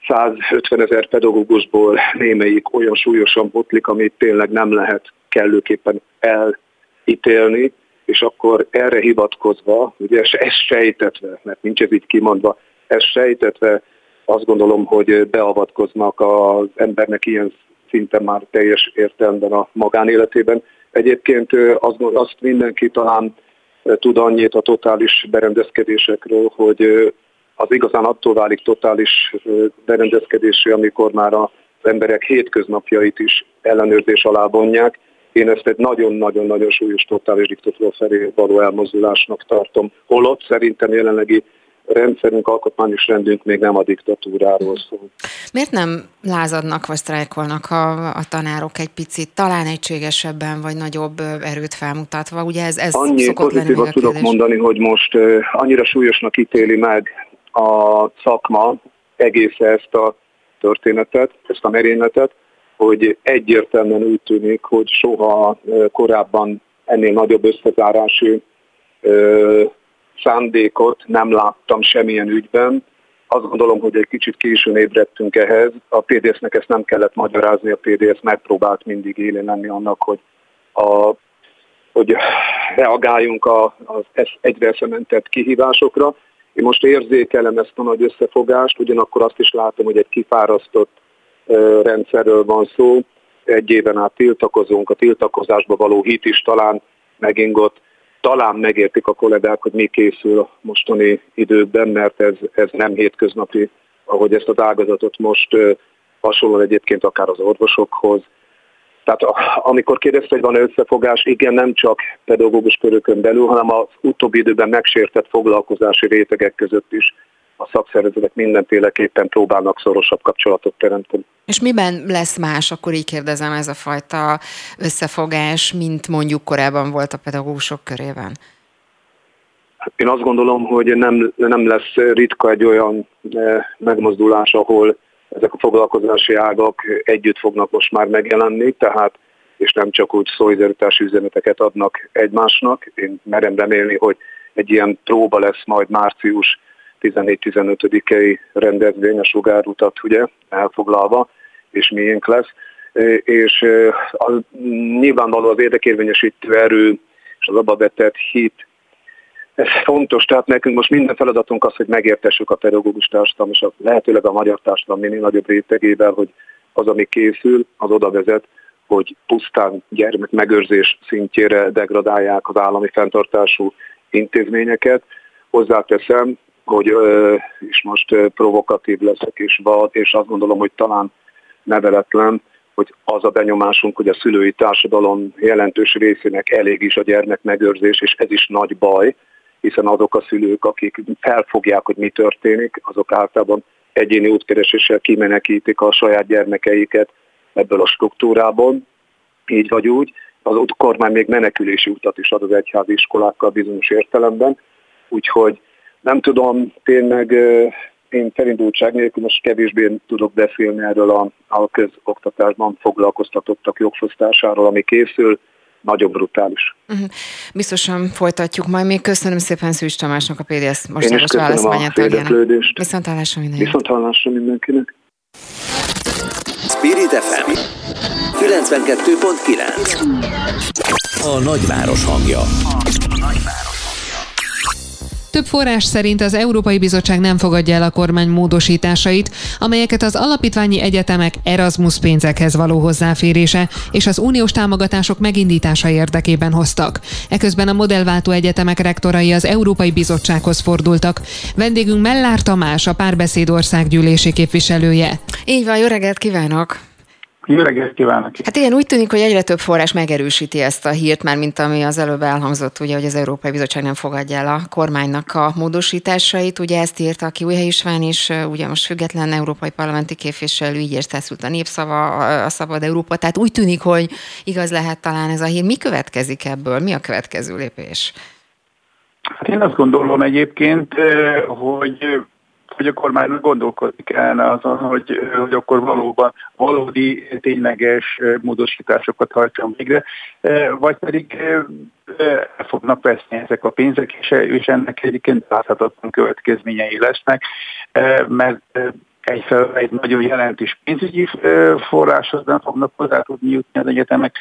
150 ezer pedagógusból némelyik olyan súlyosan botlik, amit tényleg nem lehet kellőképpen elítélni, és akkor erre hivatkozva, ugye ezt sejtetve, mert nincs ez így kimondva, ezt sejtetve azt gondolom, hogy beavatkoznak az embernek ilyen szinten már teljes értelemben a magánéletében. Egyébként azt mindenki talán tud annyit a totális berendezkedésekről, hogy az igazán attól válik totális berendezkedésé, amikor már az emberek hétköznapjait is ellenőrzés alá vonják, én ezt egy nagyon-nagyon-nagyon súlyos totális diktatúra felé való elmozdulásnak tartom. Holott szerintem jelenlegi rendszerünk, alkotmányos rendünk még nem a diktatúráról szól. Miért nem lázadnak vagy sztrájkolnak a, a tanárok egy picit, talán egységesebben vagy nagyobb erőt felmutatva? Ugye ez, ez Annyi pozitívat tudok mondani, hogy most annyira súlyosnak ítéli meg a szakma egész ezt a történetet, ezt a merényletet, hogy egyértelműen úgy tűnik, hogy soha korábban ennél nagyobb összezárási szándékot nem láttam semmilyen ügyben. Azt gondolom, hogy egy kicsit későn ébredtünk ehhez. A PDS-nek ezt nem kellett magyarázni, a PDS megpróbált mindig élén lenni annak, hogy, a, hogy reagáljunk az egyre eszementett kihívásokra. Én most érzékelem ezt a nagy összefogást, ugyanakkor azt is látom, hogy egy kifárasztott rendszerről van szó. Egy éven át tiltakozunk, a tiltakozásba való hit is talán megingott talán megértik a kollégák, hogy mi készül a mostani időkben, mert ez, ez nem hétköznapi, ahogy ezt az ágazatot most hasonló egyébként akár az orvosokhoz. Tehát amikor kérdezte, hogy van összefogás, igen, nem csak pedagógus körökön belül, hanem az utóbbi időben megsértett foglalkozási rétegek között is a szakszervezetek mindenféleképpen próbálnak szorosabb kapcsolatot teremteni. És miben lesz más, akkor így kérdezem, ez a fajta összefogás, mint mondjuk korábban volt a pedagógusok körében? Én azt gondolom, hogy nem, nem lesz ritka egy olyan eh, megmozdulás, ahol ezek a foglalkozási ágak együtt fognak most már megjelenni, tehát és nem csak úgy szolidaritási üzeneteket adnak egymásnak. Én merem remélni, hogy egy ilyen próba lesz majd március 14-15-i rendezvény, a sugárutat ugye elfoglalva, és miénk lesz. És az, nyilvánvaló az érdekérvényesítő erő és az abba vetett hit, ez fontos, tehát nekünk most minden feladatunk az, hogy megértessük a pedagógus társadalom és a, lehetőleg a magyar társadalom minél nagyobb rétegével, hogy az, ami készül, az oda vezet, hogy pusztán gyermekmegőrzés szintjére degradálják az állami fenntartású intézményeket. Hozzáteszem, hogy és most provokatív leszek és vad, és azt gondolom, hogy talán neveletlen, hogy az a benyomásunk, hogy a szülői társadalom jelentős részének elég is a gyermek megőrzés, és ez is nagy baj, hiszen azok a szülők, akik felfogják, hogy mi történik, azok általában egyéni útkereséssel kimenekítik a saját gyermekeiket ebből a struktúrából, így vagy úgy. Az kormány még menekülési utat is ad az egyházi iskolákkal bizonyos értelemben, úgyhogy nem tudom, tényleg én felindultság nélkül most kevésbé tudok beszélni erről a, a közoktatásban foglalkoztatottak jogfosztásáról, ami készül, nagyon brutális. Uh-huh. Biztosan folytatjuk majd. Még köszönöm szépen Szűcs Tamásnak a PDS most választmányát tagjának. Viszont hallásra mindenkinek. Viszont hallásra mindenkinek. Spirit FM 92.9 A nagyváros hangja. A nagyváros. Több forrás szerint az Európai Bizottság nem fogadja el a kormány módosításait, amelyeket az alapítványi egyetemek Erasmus pénzekhez való hozzáférése és az uniós támogatások megindítása érdekében hoztak. Eközben a modellváltó egyetemek rektorai az Európai Bizottsághoz fordultak. Vendégünk Mellár Tamás, a Párbeszéd országgyűlési képviselője. Így van, jó reggelt kívánok! Jó reggelt kívánok! Hát igen, úgy tűnik, hogy egyre több forrás megerősíti ezt a hírt, már mint ami az előbb elhangzott, ugye, hogy az Európai Bizottság nem fogadja el a kormánynak a módosításait. Ugye ezt írta ki Újhely István is, ugye most független európai parlamenti képviselő, így érteszült a népszava, a Szabad Európa. Tehát úgy tűnik, hogy igaz lehet talán ez a hír. Mi következik ebből? Mi a következő lépés? Hát én azt gondolom egyébként, hogy hogy a kormánynak gondolkodni kellene azon, hogy, hogy akkor valóban valódi, tényleges módosításokat hajtson végre, vagy pedig el fognak veszni ezek a pénzek, és ennek egyébként láthatatlan következményei lesznek, mert egyfelől egy nagyon jelentős pénzügyi forráshoz nem fognak hozzá tudni jutni az egyetemek,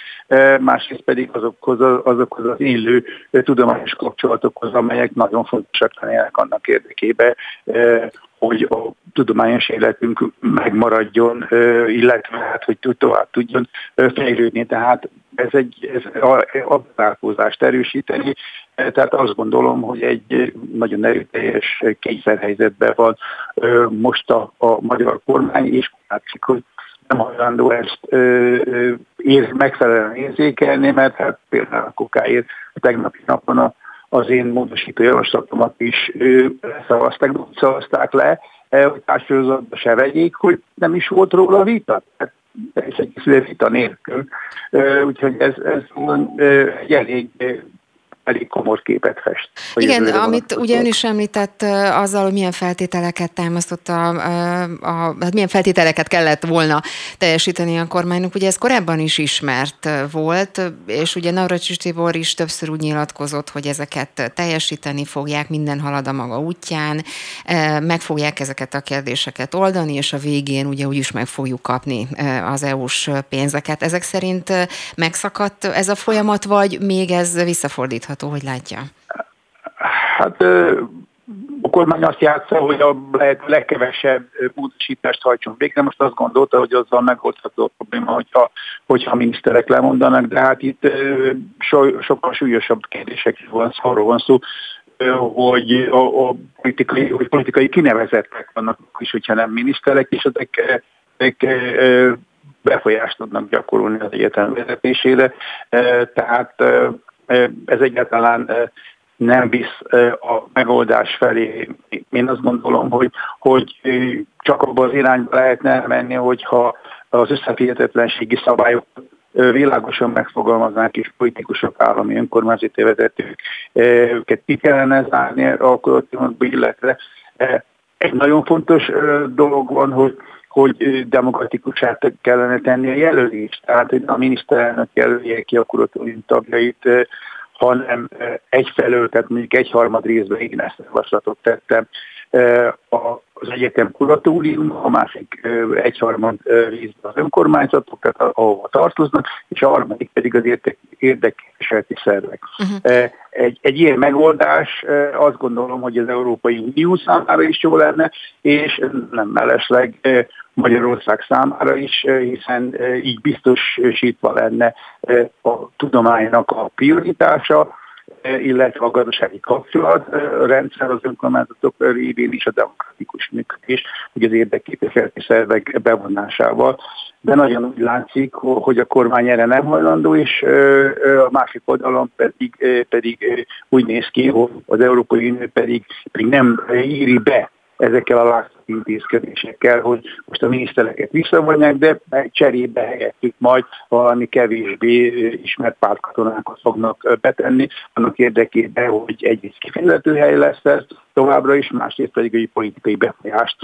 másrészt pedig azokhoz, azokhoz az élő tudományos kapcsolatokhoz, amelyek nagyon fontosak lennének annak érdekében, hogy a tudományos életünk megmaradjon, illetve hát, hogy tovább tudjon fejlődni. Tehát ez egy ez a, a változást erősíteni. Tehát azt gondolom, hogy egy nagyon erőteljes kényszerhelyzetben van most a, a magyar kormány, és látszik, hogy nem hajlandó ezt ö, ö, ér, megfelelően érzékelni, mert hát például a kokáért a tegnapi napon a az én módosító javaslatomat is szavazták, szavazták le, hogy társadalomban se vegyék, hogy nem is volt róla vita. Hát, és egy vita nélkül. Úgyhogy ez, ez egy elég elég komor képet fest. Igen, amit ugye ön is említett azzal, hogy milyen feltételeket támasztott a, a, a, hát milyen feltételeket kellett volna teljesíteni a kormánynak, ugye ez korábban is ismert volt, és ugye Navracsis Tibor is többször úgy nyilatkozott, hogy ezeket teljesíteni fogják, minden halad a maga útján, meg fogják ezeket a kérdéseket oldani, és a végén ugye úgyis meg fogjuk kapni az EU-s pénzeket. Ezek szerint megszakadt ez a folyamat, vagy még ez visszafordítható? Várható, hogy látja? Hát a kormány azt játsza, hogy a lehet legkevesebb módosítást hajtson végre. Most azt gondolta, hogy azzal megoldható a probléma, hogyha, hogyha a miniszterek lemondanak, de hát itt so, sokkal súlyosabb kérdésekről van, arról van szó, hogy a, a politikai, hogy politikai kinevezettek vannak is, hogyha nem miniszterek, és ezek, ezek befolyást tudnak gyakorolni az egyetem vezetésére. Tehát ez egyáltalán nem visz a megoldás felé. Én azt gondolom, hogy, hogy csak abban az irányba lehetne menni, hogyha az összeférhetetlenségi szabályok világosan megfogalmaznák, és politikusok, állami önkormányzati vezetők őket ki kellene zárni a kolletívumokba, illetve egy nagyon fontos dolog van, hogy hogy demokratikusát kellene tenni a jelölést. Tehát, hogy a miniszterelnök jelölje ki a kuratórium tagjait, hanem egyfelől, tehát mondjuk egyharmad részben én ezt javaslatot tettem az egyetem kuratórium, a másik egyharmad részben az önkormányzatok, tehát ahova tartoznak, és a harmadik pedig az érdekképviseleti szervek. Uh-huh. Egy, egy ilyen megoldás azt gondolom, hogy az Európai Unió számára is jó lenne, és nem mellesleg Magyarország számára is, hiszen így biztosítva lenne a tudománynak a prioritása, illetve a gazdasági kapcsolatrendszer az önkormányzatok révén is a demokratikus működés, hogy az érdekképviseleti szervek bevonásával. De nagyon úgy látszik, hogy a kormány erre nem hajlandó, és a másik oldalon pedig, pedig úgy néz ki, hogy az Európai Unió pedig, pedig nem íri be ezekkel a látszó intézkedésekkel, hogy most a minisztereket visszavonják, de cserébe helyettük majd valami kevésbé ismert pártkatonákat fognak betenni, annak érdekében, hogy egyrészt kifizető hely lesz ez, továbbra is, másrészt pedig egy politikai befolyást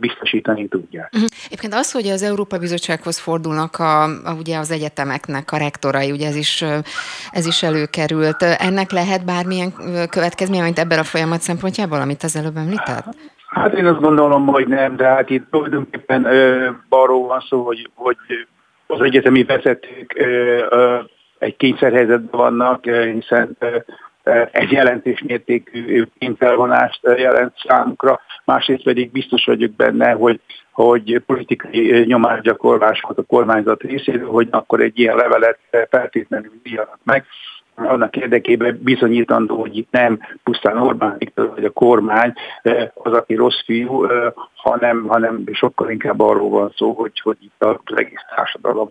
biztosítani tudják. Uh-huh. Egyébként az, hogy az Európa Bizottsághoz fordulnak a, a, ugye az egyetemeknek a rektorai, ugye ez is, ez is előkerült. Ennek lehet bármilyen következménye, mint ebben a folyamat szempontjából, amit az előbb említett? Hát én azt gondolom, hogy nem, de hát itt tulajdonképpen arról van szó, hogy, hogy az egyetemi vezetők ö, ö, egy kényszerhelyzetben vannak, hiszen ö, egy jelentős mértékű kényszervonást jelent számukra, másrészt pedig biztos vagyok benne, hogy, hogy politikai nyomásgyakorlás volt a kormányzat részéről, hogy akkor egy ilyen levelet feltétlenül írjanak meg, annak érdekében bizonyítandó, hogy itt nem pusztán Orbán Viktor vagy a kormány az, aki rossz fiú, hanem, hanem sokkal inkább arról van szó, hogy, hogy itt az egész társadalom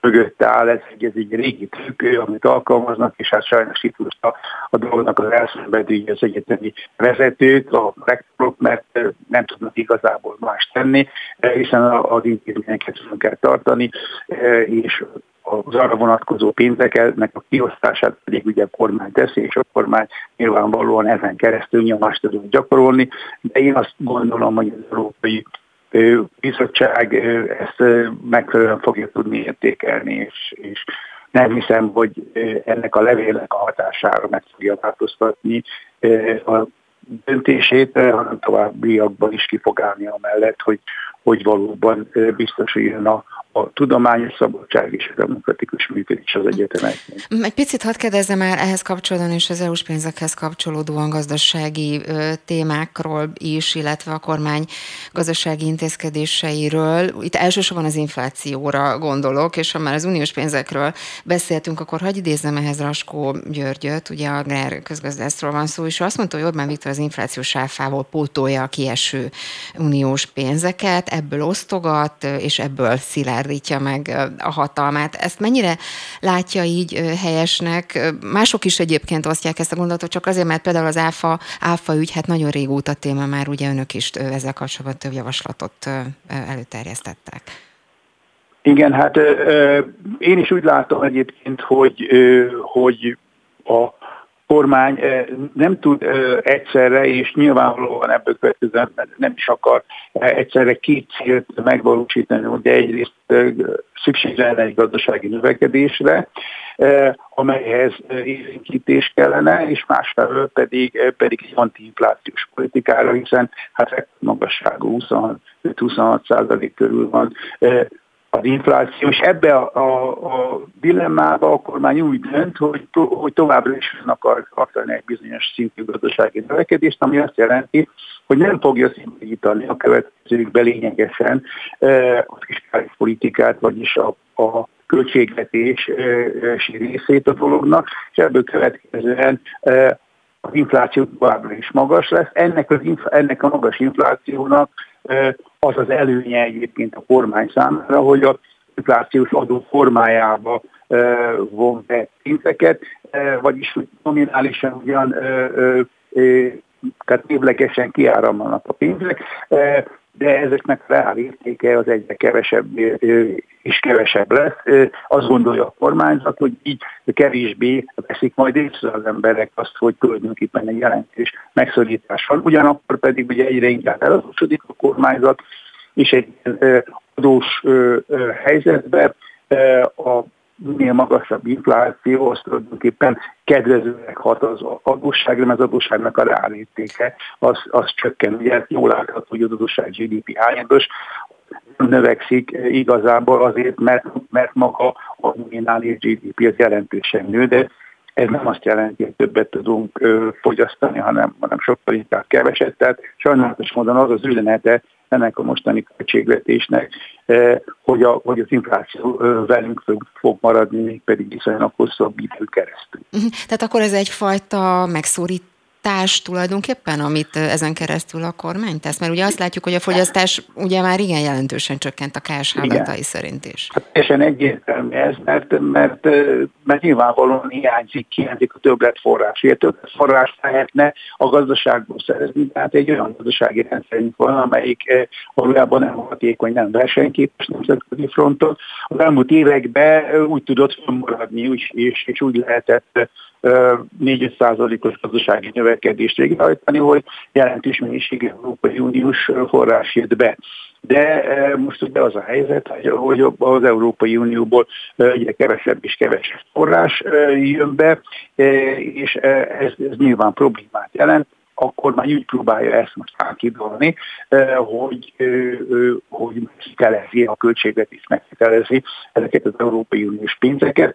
mögött áll, ez egy, ez egy régi trükk, amit alkalmaznak, és hát sajnos itt most a, a dolognak az elszenvedői az egyetemi vezetők, a rektorok, mert nem tudnak igazából más tenni, hiszen az intézményeket kell tartani, és az arra vonatkozó pénzeknek a kiosztását pedig ugye a kormány teszi, és a kormány nyilvánvalóan ezen keresztül nyomást tud gyakorolni, de én azt gondolom, hogy az Európai Bizottság ezt megfelelően fogja tudni értékelni, és, és nem hiszem, hogy ennek a levélnek a hatására meg fogja változtatni a döntését, hanem továbbiakban is ki fog állni amellett, hogy, hogy valóban biztosuljon a, a tudományos szabadság és a demokratikus működés az egyetemeknél. Egy picit hadd kérdezzem már ehhez kapcsolódóan és az EU-s pénzekhez kapcsolódóan gazdasági ö, témákról is, illetve a kormány gazdasági intézkedéseiről. Itt elsősorban az inflációra gondolok, és ha már az uniós pénzekről beszéltünk, akkor hagyj idézzem ehhez Raskó Györgyöt, ugye a Agrár közgazdászról van szó, és azt mondta, hogy Orbán Viktor az inflációs áfával pótolja a kieső uniós pénzeket. Ebből osztogat, és ebből szilárdítja meg a hatalmát. Ezt mennyire látja így helyesnek? Mások is egyébként osztják ezt a gondolatot, csak azért, mert például az áfa, áfa ügy, hát nagyon régóta téma már, ugye önök is ezzel kapcsolatban több javaslatot előterjesztettek. Igen, hát én is úgy látom egyébként, hogy, hogy a kormány nem tud egyszerre, és nyilvánvalóan ebből következően nem is akar egyszerre két célt megvalósítani, ugye egyrészt szükség lenne egy gazdasági növekedésre, amelyhez élénkítés kellene, és másfelől pedig, pedig egy antiinflációs politikára, hiszen hát magasságú 26 százalék körül van az infláció, és ebbe a, a, a dilemmába a kormány úgy dönt, hogy, to, hogy továbbra is akar tartani egy bizonyos szintű gazdasági növekedést, ami azt jelenti, hogy nem fogja szintítani a következőkbe lényegesen a fiskális politikát, vagyis a, a költségvetési részét a dolognak, és ebből következően az infláció továbbra is magas lesz. Ennek, az, ennek a magas inflációnak az az előnye egyébként a kormány számára, hogy a inflációs adó formájába von be pénzeket, vagyis nominálisan ugyan tehát évlegesen kiáramlanak a pénzek, de ezeknek a reál értéke az egyre kevesebb és kevesebb lesz. Azt gondolja a kormányzat, hogy így kevésbé veszik majd észre az emberek azt, hogy tulajdonképpen egy jelentős megszorítás van. Ugyanakkor pedig ugye egyre inkább eladósodik a kormányzat, és egy adós helyzetben a minél magasabb infláció, az tulajdonképpen kedvezőnek hat az adósságra, mert az adósságnak a reálértéke az, az csökken. Ugye jól látható, hogy az adósság GDP hányadós, növekszik igazából azért, mert, mert maga a nominális GDP az jelentősen nő, de ez nem azt jelenti, hogy többet tudunk fogyasztani, hanem, hanem sokkal inkább keveset. Tehát sajnálatos módon az az üzenete ennek a mostani költségvetésnek, hogy, a, hogy az infláció velünk fog maradni, még pedig viszonylag hosszabb idő keresztül. Mhm. Tehát akkor ez egyfajta megszorít társ tulajdonképpen, amit ezen keresztül a kormány tesz? Mert ugye azt látjuk, hogy a fogyasztás ugye már igen jelentősen csökkent a KSH adatai szerint is. Hát teljesen egyértelmű ez, mert, mert, mert nyilvánvalóan hiányzik, hiányzik a többletforrás. Ugye többletforrás lehetne a gazdaságból szerezni, tehát egy olyan gazdasági rendszerünk van, amelyik valójában nem hatékony, nem versenyképes nemzetközi fronton. Az elmúlt években úgy tudott fönnmaradni, és, és, és úgy lehetett 4-5 százalékos gazdasági növekedést végrehajtani, hogy jelentős mennyiségű Európai Uniós forrás jött be. De most ugye az a helyzet, hogy az Európai Unióból egyre kevesebb és kevesebb forrás jön be, és ez, ez nyilván problémát jelent a kormány úgy próbálja ezt most átkidolni, hogy, hogy megkitelezi a költségvetés megkitelezi ezeket az Európai Uniós pénzeket,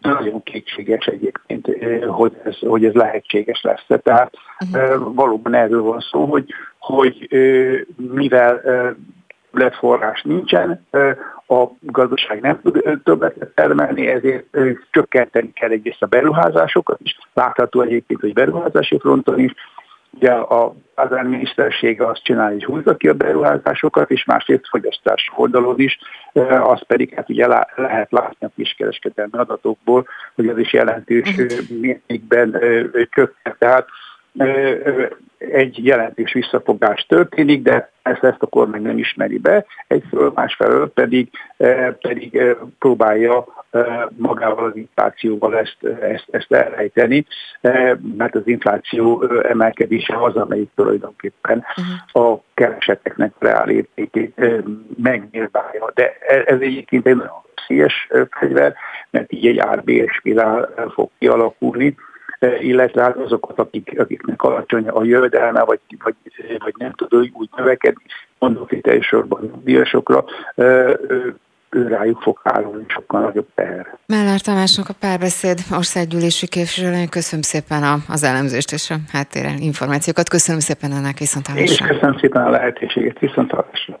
nagyon kétséges egyébként, hogy ez, hogy ez lehetséges lesz. Tehát uh-huh. valóban erről van szó, hogy, hogy mivel lett forrás nincsen, a gazdaság nem tud többet termelni, ezért csökkenteni kell egyrészt a beruházásokat is. Látható egyébként, hogy beruházási fronton is, Ugye a miniszterség azt csinálja, hogy húzza ki a beruházásokat, és másrészt fogyasztás oldalon is, az pedig hát ugye lehet látni a kiskereskedelmi adatokból, hogy az is jelentős mhm. mértékben csökkent. Tehát egy jelentős visszafogás történik, de ezt, ezt a kormány nem ismeri be, egyfelől, másfelől pedig, pedig próbálja magával az inflációval ezt, ezt, ezt elrejteni, mert az infláció emelkedése az, amelyik tulajdonképpen uh-huh. a kereseteknek reál értékét megnyilválja. De ez egyébként egy nagyon szíves fegyver, mert így egy árbér spirál fog kialakulni, illetve hát azokat, akik, akiknek alacsony a jövedelme, vagy, vagy, vagy nem tud úgy növekedni, mondok itt elsősorban nyugdíjasokra, rájuk fog állni sokkal nagyobb teher. Mellár Tamásnak a párbeszéd országgyűlési képviselőnek köszönöm szépen a, az elemzést és a háttéren információkat. Köszönöm szépen ennek viszontlátásra. Én is köszönöm szépen a lehetőséget, viszontlátásra.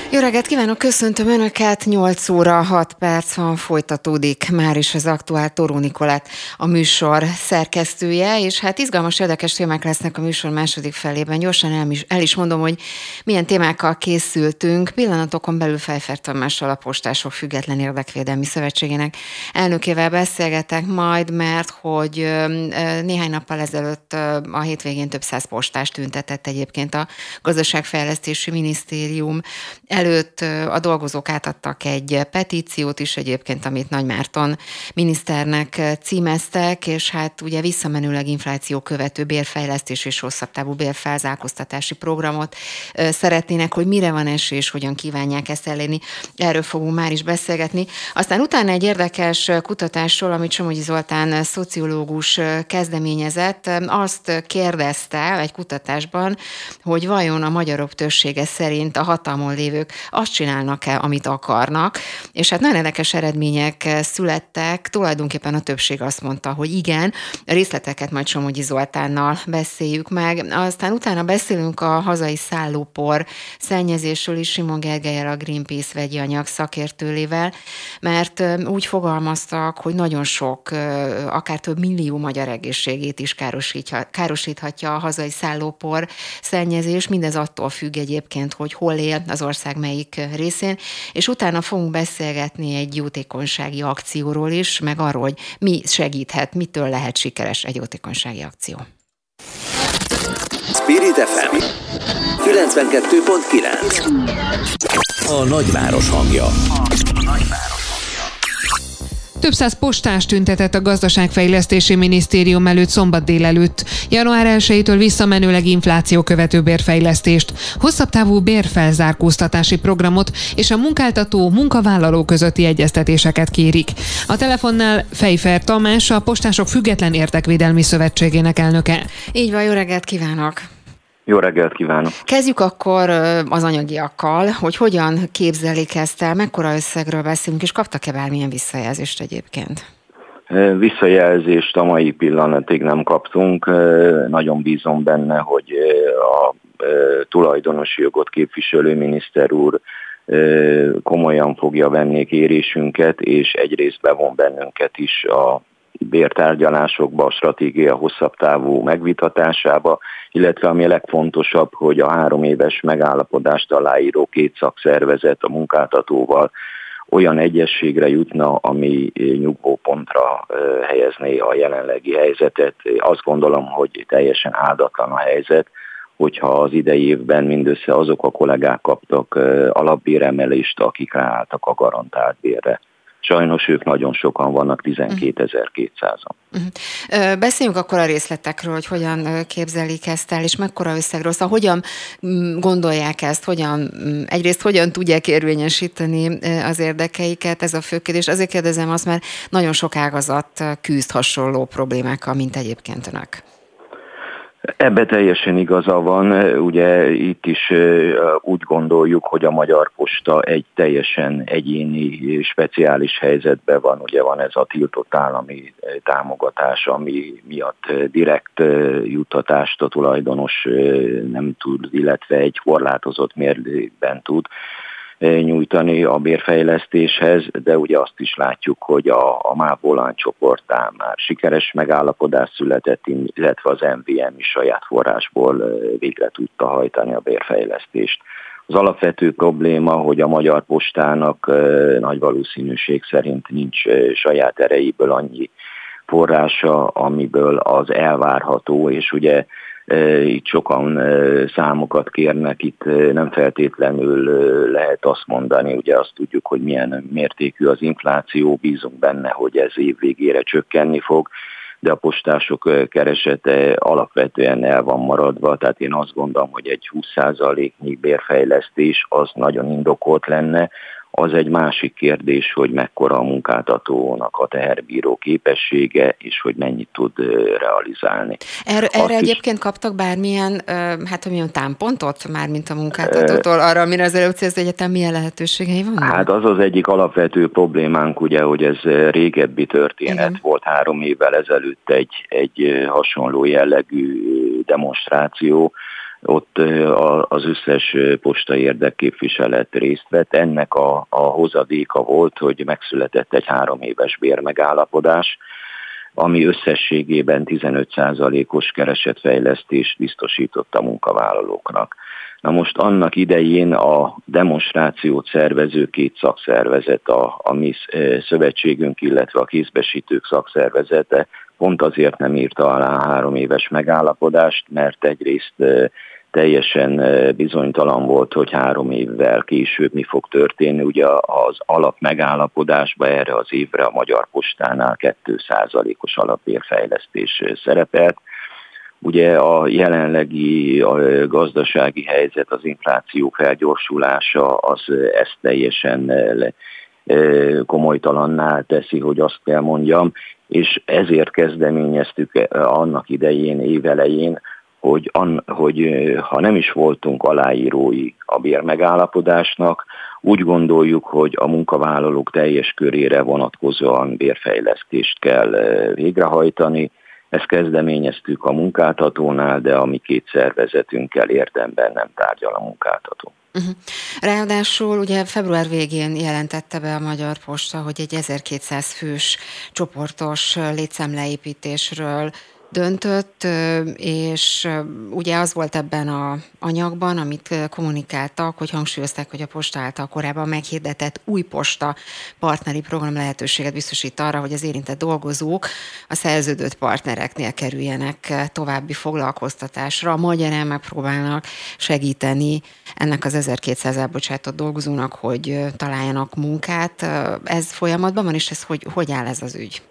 Jó reggelt kívánok, köszöntöm Önöket, 8 óra 6 perc van, folytatódik már is az aktuál Toró Nikolát, a műsor szerkesztője, és hát izgalmas, érdekes témák lesznek a műsor második felében. Gyorsan el is, el is mondom, hogy milyen témákkal készültünk. Pillanatokon belül Fejfer Tamással a Postások Független Érdekvédelmi Szövetségének elnökével beszélgetek majd, mert hogy néhány nappal ezelőtt a hétvégén több száz postást tüntetett egyébként a Gazdaságfejlesztési Minisztérium előtt a dolgozók átadtak egy petíciót is egyébként, amit Nagy Márton miniszternek címeztek, és hát ugye visszamenőleg infláció követő bérfejlesztés és hosszabb távú bérfelzálkoztatási programot szeretnének, hogy mire van esés, hogyan kívánják ezt elérni. Erről fogunk már is beszélgetni. Aztán utána egy érdekes kutatásról, amit Somogyi Zoltán szociológus kezdeményezett, azt kérdezte egy kutatásban, hogy vajon a magyarok többsége szerint a hatalmon lévők azt csinálnak-e, amit akarnak, és hát nagyon érdekes eredmények születtek, tulajdonképpen a többség azt mondta, hogy igen, részleteket majd Somogyi Zoltánnal beszéljük meg, aztán utána beszélünk a hazai szállópor szennyezésről is Simon Gergelyel a Greenpeace vegyi anyag szakértőlével, mert úgy fogalmaztak, hogy nagyon sok, akár több millió magyar egészségét is károsíthatja a hazai szállópor szennyezés, mindez attól függ egyébként, hogy hol él az ország melyik részén, és utána fogunk beszélgetni egy jótékonysági akcióról is, meg arról, hogy mi segíthet, mitől lehet sikeres egy jótékonysági akció. Spirit FM 92.9 A nagyváros hangja. A nagyváros. Több száz postás tüntetett a gazdaságfejlesztési minisztérium előtt szombat délelőtt. Január 1-től visszamenőleg infláció követő bérfejlesztést, hosszabb távú bérfelzárkóztatási programot és a munkáltató munkavállaló közötti egyeztetéseket kérik. A telefonnál Fejfer Tamás, a Postások Független Értekvédelmi Szövetségének elnöke. Így van, jó reggelt kívánok! Jó reggelt kívánok! Kezdjük akkor az anyagiakkal, hogy hogyan képzelik ezt el, mekkora összegről beszélünk, és kaptak-e bármilyen visszajelzést egyébként? Visszajelzést a mai pillanatig nem kaptunk. Nagyon bízom benne, hogy a tulajdonosi jogot képviselő miniszter úr komolyan fogja venni kérésünket, és egyrészt bevon bennünket is a bértárgyalásokba, a stratégia hosszabb távú megvitatásába, illetve ami a legfontosabb, hogy a három éves megállapodást aláíró két szakszervezet a munkáltatóval olyan egyességre jutna, ami nyugvópontra helyezné a jelenlegi helyzetet. Azt gondolom, hogy teljesen áldatlan a helyzet, hogyha az idei évben mindössze azok a kollégák kaptak alapbéremelést, akik ráálltak a garantált bérre. Sajnos ők nagyon sokan vannak, 12.200-an. Uh-huh. Beszéljünk akkor a részletekről, hogy hogyan képzelik ezt el, és mekkora összegről. Szóval hogyan gondolják ezt, hogyan, egyrészt hogyan tudják érvényesíteni az érdekeiket, ez a fő kérdés. Azért kérdezem azt, mert nagyon sok ágazat küzd hasonló problémákkal, mint egyébként önök. Ebbe teljesen igaza van. Ugye itt is úgy gondoljuk, hogy a Magyar Posta egy teljesen egyéni, speciális helyzetben van. Ugye van ez a tiltott állami támogatás, ami miatt direkt juttatást a tulajdonos nem tud, illetve egy korlátozott mértékben tud nyújtani a bérfejlesztéshez, de ugye azt is látjuk, hogy a, a MÁV csoportán már sikeres megállapodás született, illetve az MVM is saját forrásból végre tudta hajtani a bérfejlesztést. Az alapvető probléma, hogy a Magyar Postának nagy valószínűség szerint nincs saját erejéből annyi forrása, amiből az elvárható, és ugye itt sokan számokat kérnek, itt nem feltétlenül lehet azt mondani, ugye azt tudjuk, hogy milyen mértékű az infláció, bízunk benne, hogy ez év végére csökkenni fog, de a postások keresete alapvetően el van maradva, tehát én azt gondolom, hogy egy 20%-nyi bérfejlesztés az nagyon indokolt lenne, az egy másik kérdés, hogy mekkora a munkáltatónak a teherbíró képessége, és hogy mennyit tud realizálni. Erre, erre egyébként kaptak bármilyen, hát milyen támpontot, már mint a munkáltatótól, arra, amire az előbb az egyetem milyen lehetőségei vannak? Hát az az egyik alapvető problémánk, ugye, hogy ez régebbi történet Igen. volt három évvel ezelőtt egy, egy hasonló jellegű demonstráció, ott az összes posta érdekképviselet részt vett. Ennek a, a hozadéka volt, hogy megszületett egy három éves bérmegállapodás, ami összességében 15%-os keresetfejlesztést biztosított a munkavállalóknak. Na most annak idején a demonstrációt szervező két szakszervezet, a, a mi szövetségünk, illetve a kézbesítők szakszervezete pont azért nem írta alá három éves megállapodást, mert egyrészt teljesen bizonytalan volt, hogy három évvel később mi fog történni. Ugye az alap megállapodásban erre az évre a Magyar Postánál 2%-os alapérfejlesztés szerepelt. Ugye a jelenlegi a gazdasági helyzet, az infláció felgyorsulása, az ezt teljesen komolytalanná teszi, hogy azt kell mondjam, és ezért kezdeményeztük annak idején, évelején, hogy, an, hogy ha nem is voltunk aláírói a bérmegállapodásnak, úgy gondoljuk, hogy a munkavállalók teljes körére vonatkozóan bérfejlesztést kell végrehajtani. Ezt kezdeményeztük a munkáltatónál, de a mi két szervezetünkkel érdemben nem tárgyal a munkáltató. Uh-huh. Ráadásul ugye február végén jelentette be a Magyar Posta, hogy egy 1200 fős csoportos létszámleépítésről döntött, és ugye az volt ebben a anyagban, amit kommunikáltak, hogy hangsúlyozták, hogy a posta által korábban meghirdetett új posta partneri program lehetőséget biztosít arra, hogy az érintett dolgozók a szerződött partnereknél kerüljenek további foglalkoztatásra. A magyar megpróbálnak segíteni ennek az 1200 elbocsátott dolgozónak, hogy találjanak munkát. Ez folyamatban van, és ez hogy, hogy áll ez az ügy?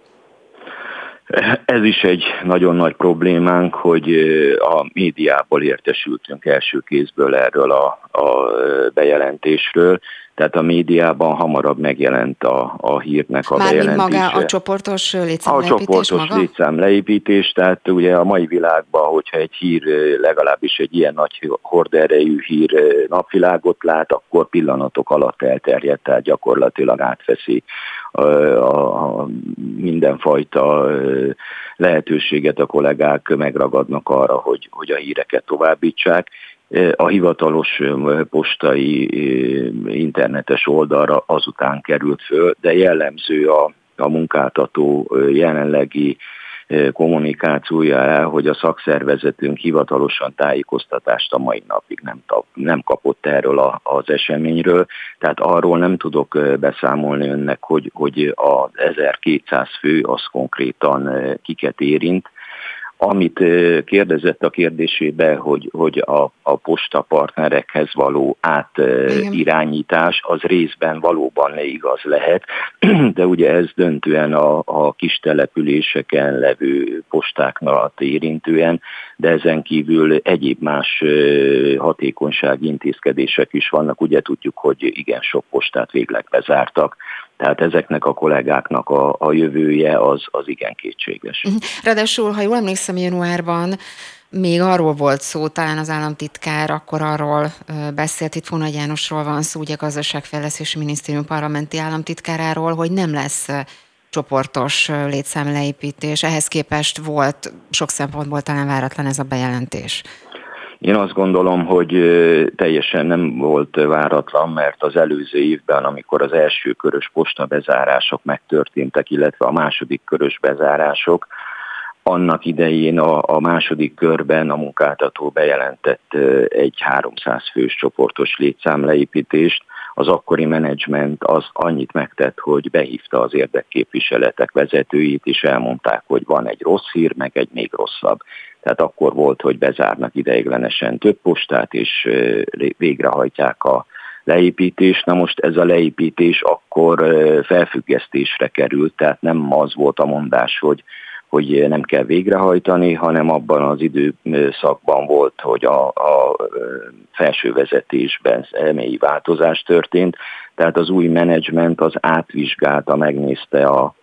Ez is egy nagyon nagy problémánk, hogy a médiából értesültünk első kézből erről a, a bejelentésről, tehát a médiában hamarabb megjelent a, a hírnek a Már bejelentése. maga a csoportos létszámleépítés A csoportos maga? létszámleépítés, tehát ugye a mai világban, hogyha egy hír legalábbis egy ilyen nagy horderejű hír napvilágot lát, akkor pillanatok alatt elterjedt, tehát gyakorlatilag átveszi a, a, a mindenfajta lehetőséget a kollégák megragadnak arra, hogy, hogy a híreket továbbítsák a hivatalos postai internetes oldalra azután került föl, de jellemző a, a munkáltató jelenlegi kommunikációja hogy a szakszervezetünk hivatalosan tájékoztatást a mai napig nem, nem kapott erről a, az eseményről, tehát arról nem tudok beszámolni önnek, hogy, hogy az 1200 fő az konkrétan kiket érint, amit kérdezett a kérdésébe, hogy, hogy a, a posta partnerekhez való átirányítás, az részben valóban igaz lehet, de ugye ez döntően a, a kis településeken levő postáknak érintően, de ezen kívül egyéb más hatékonysági intézkedések is vannak. Ugye tudjuk, hogy igen sok postát végleg bezártak, tehát ezeknek a kollégáknak a, a jövője az, az igen kétséges. Mhm. Ráadásul, ha jól emlékszem, januárban még arról volt szó, talán az államtitkár akkor arról beszélt, itt Fónagy Jánosról van szó, ugye gazdaságfejlesztési minisztérium parlamenti államtitkáráról, hogy nem lesz csoportos létszámleépítés. Ehhez képest volt sok szempontból talán váratlan ez a bejelentés. Én azt gondolom, hogy teljesen nem volt váratlan, mert az előző évben, amikor az első körös posta bezárások megtörténtek, illetve a második körös bezárások, annak idején a, a második körben a munkáltató bejelentett egy 300 fős csoportos létszámleépítést, az akkori menedzsment az annyit megtett, hogy behívta az érdekképviseletek vezetőit, és elmondták, hogy van egy rossz hír, meg egy még rosszabb. Tehát akkor volt, hogy bezárnak ideiglenesen több postát, és végrehajtják a leépítés. Na most ez a leépítés akkor felfüggesztésre került, tehát nem az volt a mondás, hogy hogy nem kell végrehajtani, hanem abban az időszakban volt, hogy a, a felső vezetésben mély változás történt, tehát az új menedzsment az átvizsgálta, megnézte a,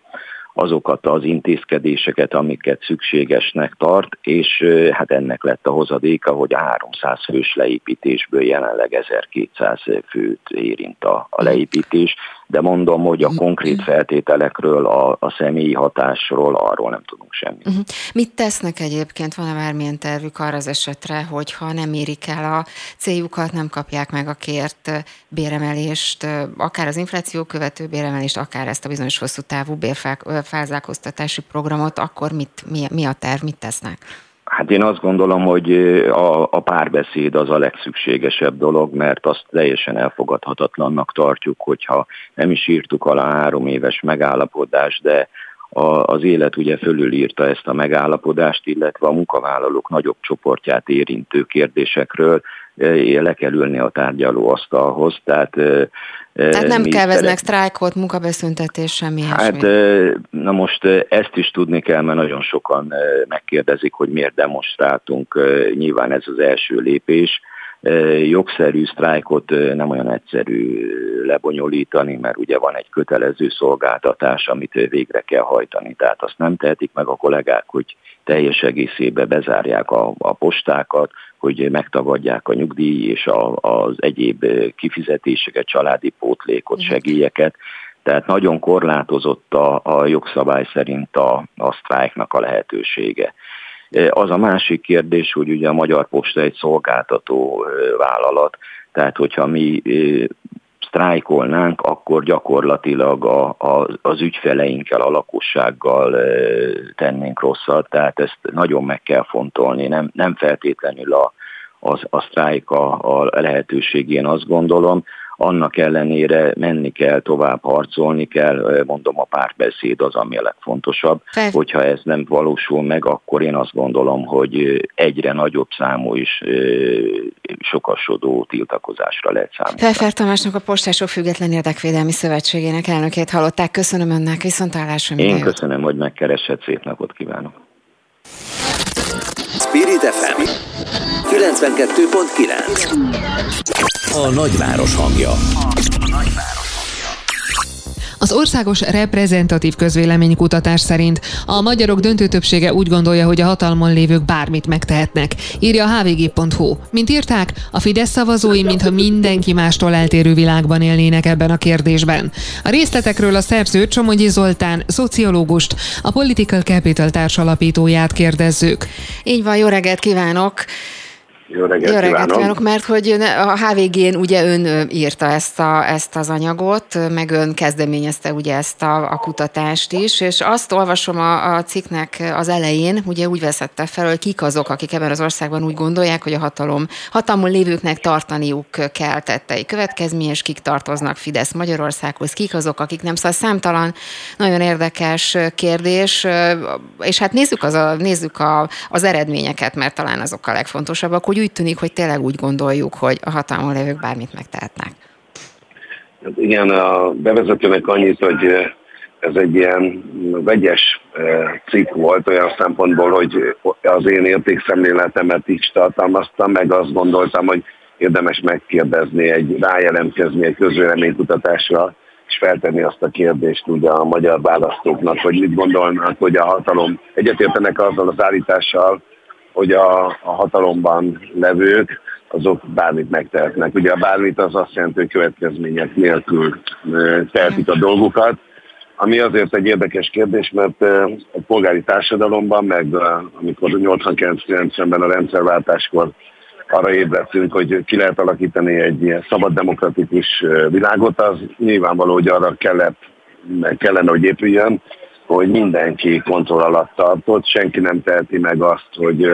azokat az intézkedéseket, amiket szükségesnek tart, és hát ennek lett a hozadéka, hogy a 300 fős leépítésből jelenleg 1200 főt érint a, a leépítés. De mondom, hogy a konkrét feltételekről, a, a személyi hatásról, arról nem tudunk semmit. Uh-huh. Mit tesznek egyébként? Van-e bármilyen tervük arra az esetre, hogyha nem érik el a céljukat, nem kapják meg a kért béremelést, akár az infláció követő béremelést, akár ezt a bizonyos hosszú távú bérfelzálkoztatási programot, akkor mit, mi, mi a terv, mit tesznek? Hát én azt gondolom, hogy a, a párbeszéd az a legszükségesebb dolog, mert azt teljesen elfogadhatatlannak tartjuk, hogyha nem is írtuk alá három éves megállapodást, de a, az élet ugye fölülírta ezt a megállapodást, illetve a munkavállalók nagyobb csoportját érintő kérdésekről le kell ülni a tárgyalóasztalhoz. Tehát, tehát nem kelveznek szeret... sztrájkot, munkabeszüntetés, semmi Hát na most ezt is tudni kell, mert nagyon sokan megkérdezik, hogy miért demonstráltunk. Nyilván ez az első lépés jogszerű sztrájkot nem olyan egyszerű lebonyolítani, mert ugye van egy kötelező szolgáltatás, amit végre kell hajtani. Tehát azt nem tehetik meg a kollégák, hogy teljes egészébe bezárják a, a postákat, hogy megtagadják a nyugdíj és a, az egyéb kifizetéseket, családi pótlékot, segélyeket. Tehát nagyon korlátozott a, a jogszabály szerint a, a sztrájknak a lehetősége. Az a másik kérdés, hogy ugye a Magyar Posta egy szolgáltató vállalat, tehát hogyha mi sztrájkolnánk, akkor gyakorlatilag a, a, az ügyfeleinkkel, a lakossággal tennénk rosszat, tehát ezt nagyon meg kell fontolni, nem, nem feltétlenül a, a, a sztrájk a, a lehetőség, én azt gondolom, annak ellenére menni kell, tovább harcolni kell, mondom a párbeszéd az, ami a legfontosabb. Fel... Hogyha ez nem valósul meg, akkor én azt gondolom, hogy egyre nagyobb számú is sokasodó tiltakozásra lehet számítani. Felfer Tamásnak a Postások Független Érdekvédelmi Szövetségének elnökét hallották. Köszönöm önnek, viszontlátásra. Én köszönöm, hogy megkeresett, szép napot kívánok. Spirit FM 92.9 A nagyváros hangja. Az országos reprezentatív közvéleménykutatás szerint a magyarok döntő többsége úgy gondolja, hogy a hatalmon lévők bármit megtehetnek, írja a hvg.hu. Mint írták, a Fidesz szavazói, mintha mindenki mástól eltérő világban élnének ebben a kérdésben. A részletekről a szerző Csomogyi Zoltán, szociológust, a Political Capital társalapítóját kérdezzük. Így van, jó reggelt kívánok! Jó reggelt, Jó reggelt kívánok. mert hogy a HVG-n ugye ön írta ezt, a, ezt az anyagot, meg ön kezdeményezte ugye ezt a, a kutatást is, és azt olvasom a, a cikknek az elején, ugye úgy veszette fel, hogy kik azok, akik ebben az országban úgy gondolják, hogy a hatalom, hatalmon lévőknek tartaniuk kell tettei következmény, és kik tartoznak Fidesz Magyarországhoz, kik azok, akik nem. Szóval számtalan nagyon érdekes kérdés, és hát nézzük, az a, nézzük a, az eredményeket, mert talán azok a legfontosabbak, hogy úgy tűnik, hogy tényleg úgy gondoljuk, hogy a hatalmon lévők bármit megtehetnek. Hát igen, a bevezetőnek annyit, hogy ez egy ilyen vegyes cikk volt olyan szempontból, hogy az én értékszemléletemet is tartalmaztam, meg azt gondoltam, hogy érdemes megkérdezni, egy rájelentkezni egy közvéleménykutatásra, és feltenni azt a kérdést ugye a magyar választóknak, hogy mit gondolnak, hogy a hatalom egyetértenek azzal az állítással, hogy a, a hatalomban levők azok bármit megtehetnek. Ugye a bármit az azt jelenti, hogy következmények nélkül tehetik a dolgukat, ami azért egy érdekes kérdés, mert a polgári társadalomban, meg amikor 89-90-ben a rendszerváltáskor arra ébredtünk, hogy ki lehet alakítani egy ilyen szabad demokratikus világot, az nyilvánvaló, hogy arra kellett, kellene, hogy épüljön, hogy mindenki kontroll alatt tartott, senki nem teheti meg azt, hogy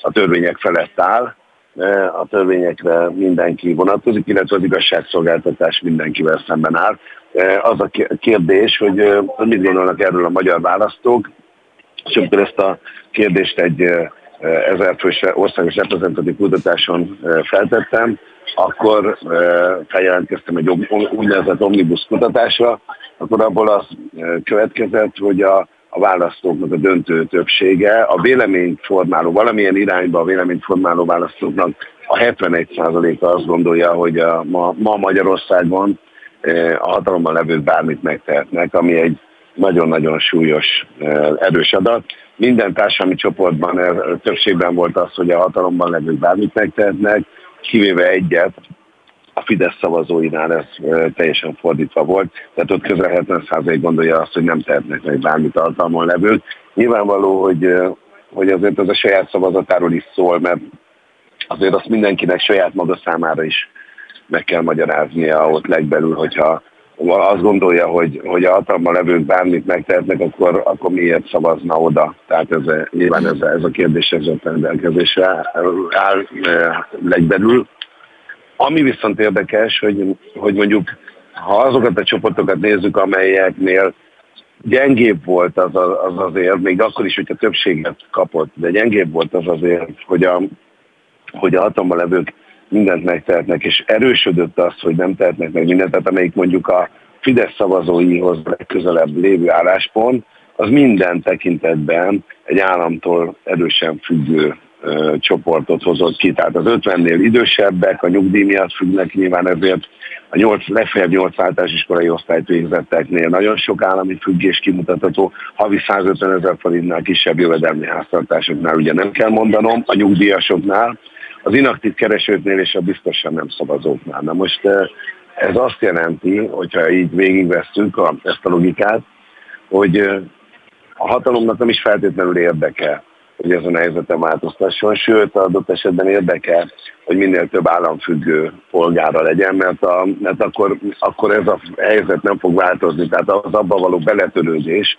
a törvények felett áll, a törvényekre mindenki vonatkozik, illetve az igazságszolgáltatás mindenkivel szemben áll. Az a kérdés, hogy mit gondolnak erről a magyar választók, és amikor ezt a kérdést egy ezerfős országos reprezentatív kutatáson feltettem, akkor feljelentkeztem egy úgynevezett omnibus kutatásra, akkor abból az következett, hogy a, a választóknak a döntő többsége, a véleményformáló, valamilyen irányba a véleményformáló választóknak a 71%-a azt gondolja, hogy a, ma, ma Magyarországon a hatalomban levők bármit megtehetnek, ami egy nagyon-nagyon súlyos, erős adat. Minden társadalmi csoportban többségben volt az, hogy a hatalomban levők bármit megtehetnek, kivéve egyet, a Fidesz szavazóinál ez teljesen fordítva volt, tehát ott közel 70% gondolja azt, hogy nem tehetnek meg bármit alkalmon levők. Nyilvánvaló, hogy, hogy azért ez a saját szavazatáról is szól, mert azért azt mindenkinek saját maga számára is meg kell magyaráznia ott legbelül, hogyha azt gondolja, hogy, hogy a hatalma levők bármit megtehetnek, akkor, akkor miért szavazna oda? Tehát ez, nyilván ez, ez a kérdés ez a rendelkezésre áll legbelül. Ami viszont érdekes, hogy, hogy mondjuk ha azokat a csoportokat nézzük, amelyeknél gyengébb volt az, az azért, még akkor is, hogyha többséget kapott, de gyengébb volt az azért, hogy a, hogy a hatalma levők mindent megtehetnek, és erősödött az, hogy nem tehetnek meg mindent, tehát amelyik mondjuk a Fidesz szavazóihoz legközelebb lévő álláspont, az minden tekintetben egy államtól erősen függő ö, csoportot hozott ki. Tehát az 50-nél idősebbek, a nyugdíj miatt függnek nyilván ezért a 8, legfeljebb 8 általános iskolai osztályt végzetteknél nagyon sok állami függés kimutatható, havi 150 ezer forintnál kisebb jövedelmi háztartásoknál ugye nem kell mondanom, a nyugdíjasoknál, az inaktív keresőknél és a biztosan nem szavazóknál. Na most ez azt jelenti, hogyha így végigveszünk a, ezt a logikát, hogy a hatalomnak nem is feltétlenül érdeke, hogy ez a helyzeten változtasson, sőt, adott esetben érdeke, hogy minél több államfüggő polgára legyen, mert, a, mert akkor, akkor ez a helyzet nem fog változni, tehát az abba való beletörődés,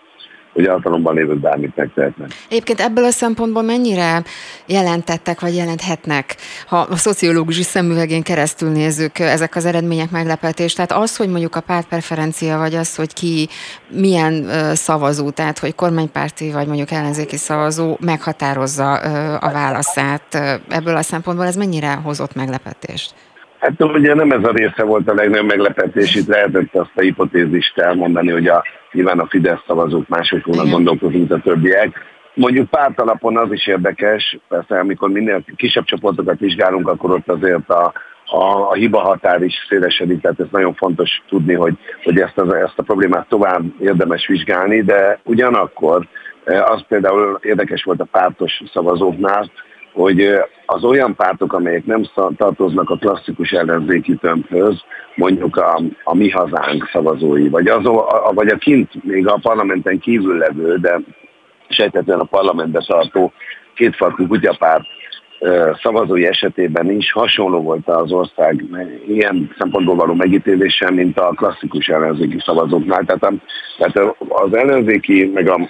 hogy hatalomban lévők bármit megtehetnek. Egyébként ebből a szempontból mennyire jelentettek, vagy jelenthetnek, ha a szociológusi szemüvegén keresztül nézzük ezek az eredmények meglepetést, tehát az, hogy mondjuk a pártpreferencia, vagy az, hogy ki milyen szavazó, tehát hogy kormánypárti, vagy mondjuk ellenzéki szavazó meghatározza a válaszát ebből a szempontból, ez mennyire hozott meglepetést? Hát ugye nem ez a része volt a legnagyobb meglepetés, itt lehetett azt a hipotézist elmondani, hogy a, nyilván a Fidesz szavazók máshogy fognak gondolkozni, mint a többiek. Mondjuk alapon az is érdekes, persze amikor minél kisebb csoportokat vizsgálunk, akkor ott azért a, a, a hiba határ is szélesedik, tehát ez nagyon fontos tudni, hogy, hogy ezt, az, ezt a problémát tovább érdemes vizsgálni, de ugyanakkor eh, az például érdekes volt a pártos szavazóknál, hogy az olyan pártok, amelyek nem tartoznak a klasszikus ellenzéki tömbhöz, mondjuk a, a mi hazánk szavazói, vagy, az, a, vagy a kint, még a parlamenten kívül levő, de sejtetően a parlamentbe tartó kétfarkú kutyapárt szavazói esetében is hasonló volt az ország ilyen szempontból való megítélése, mint a klasszikus ellenzéki szavazóknál. Tehát, a, tehát az ellenzéki, meg a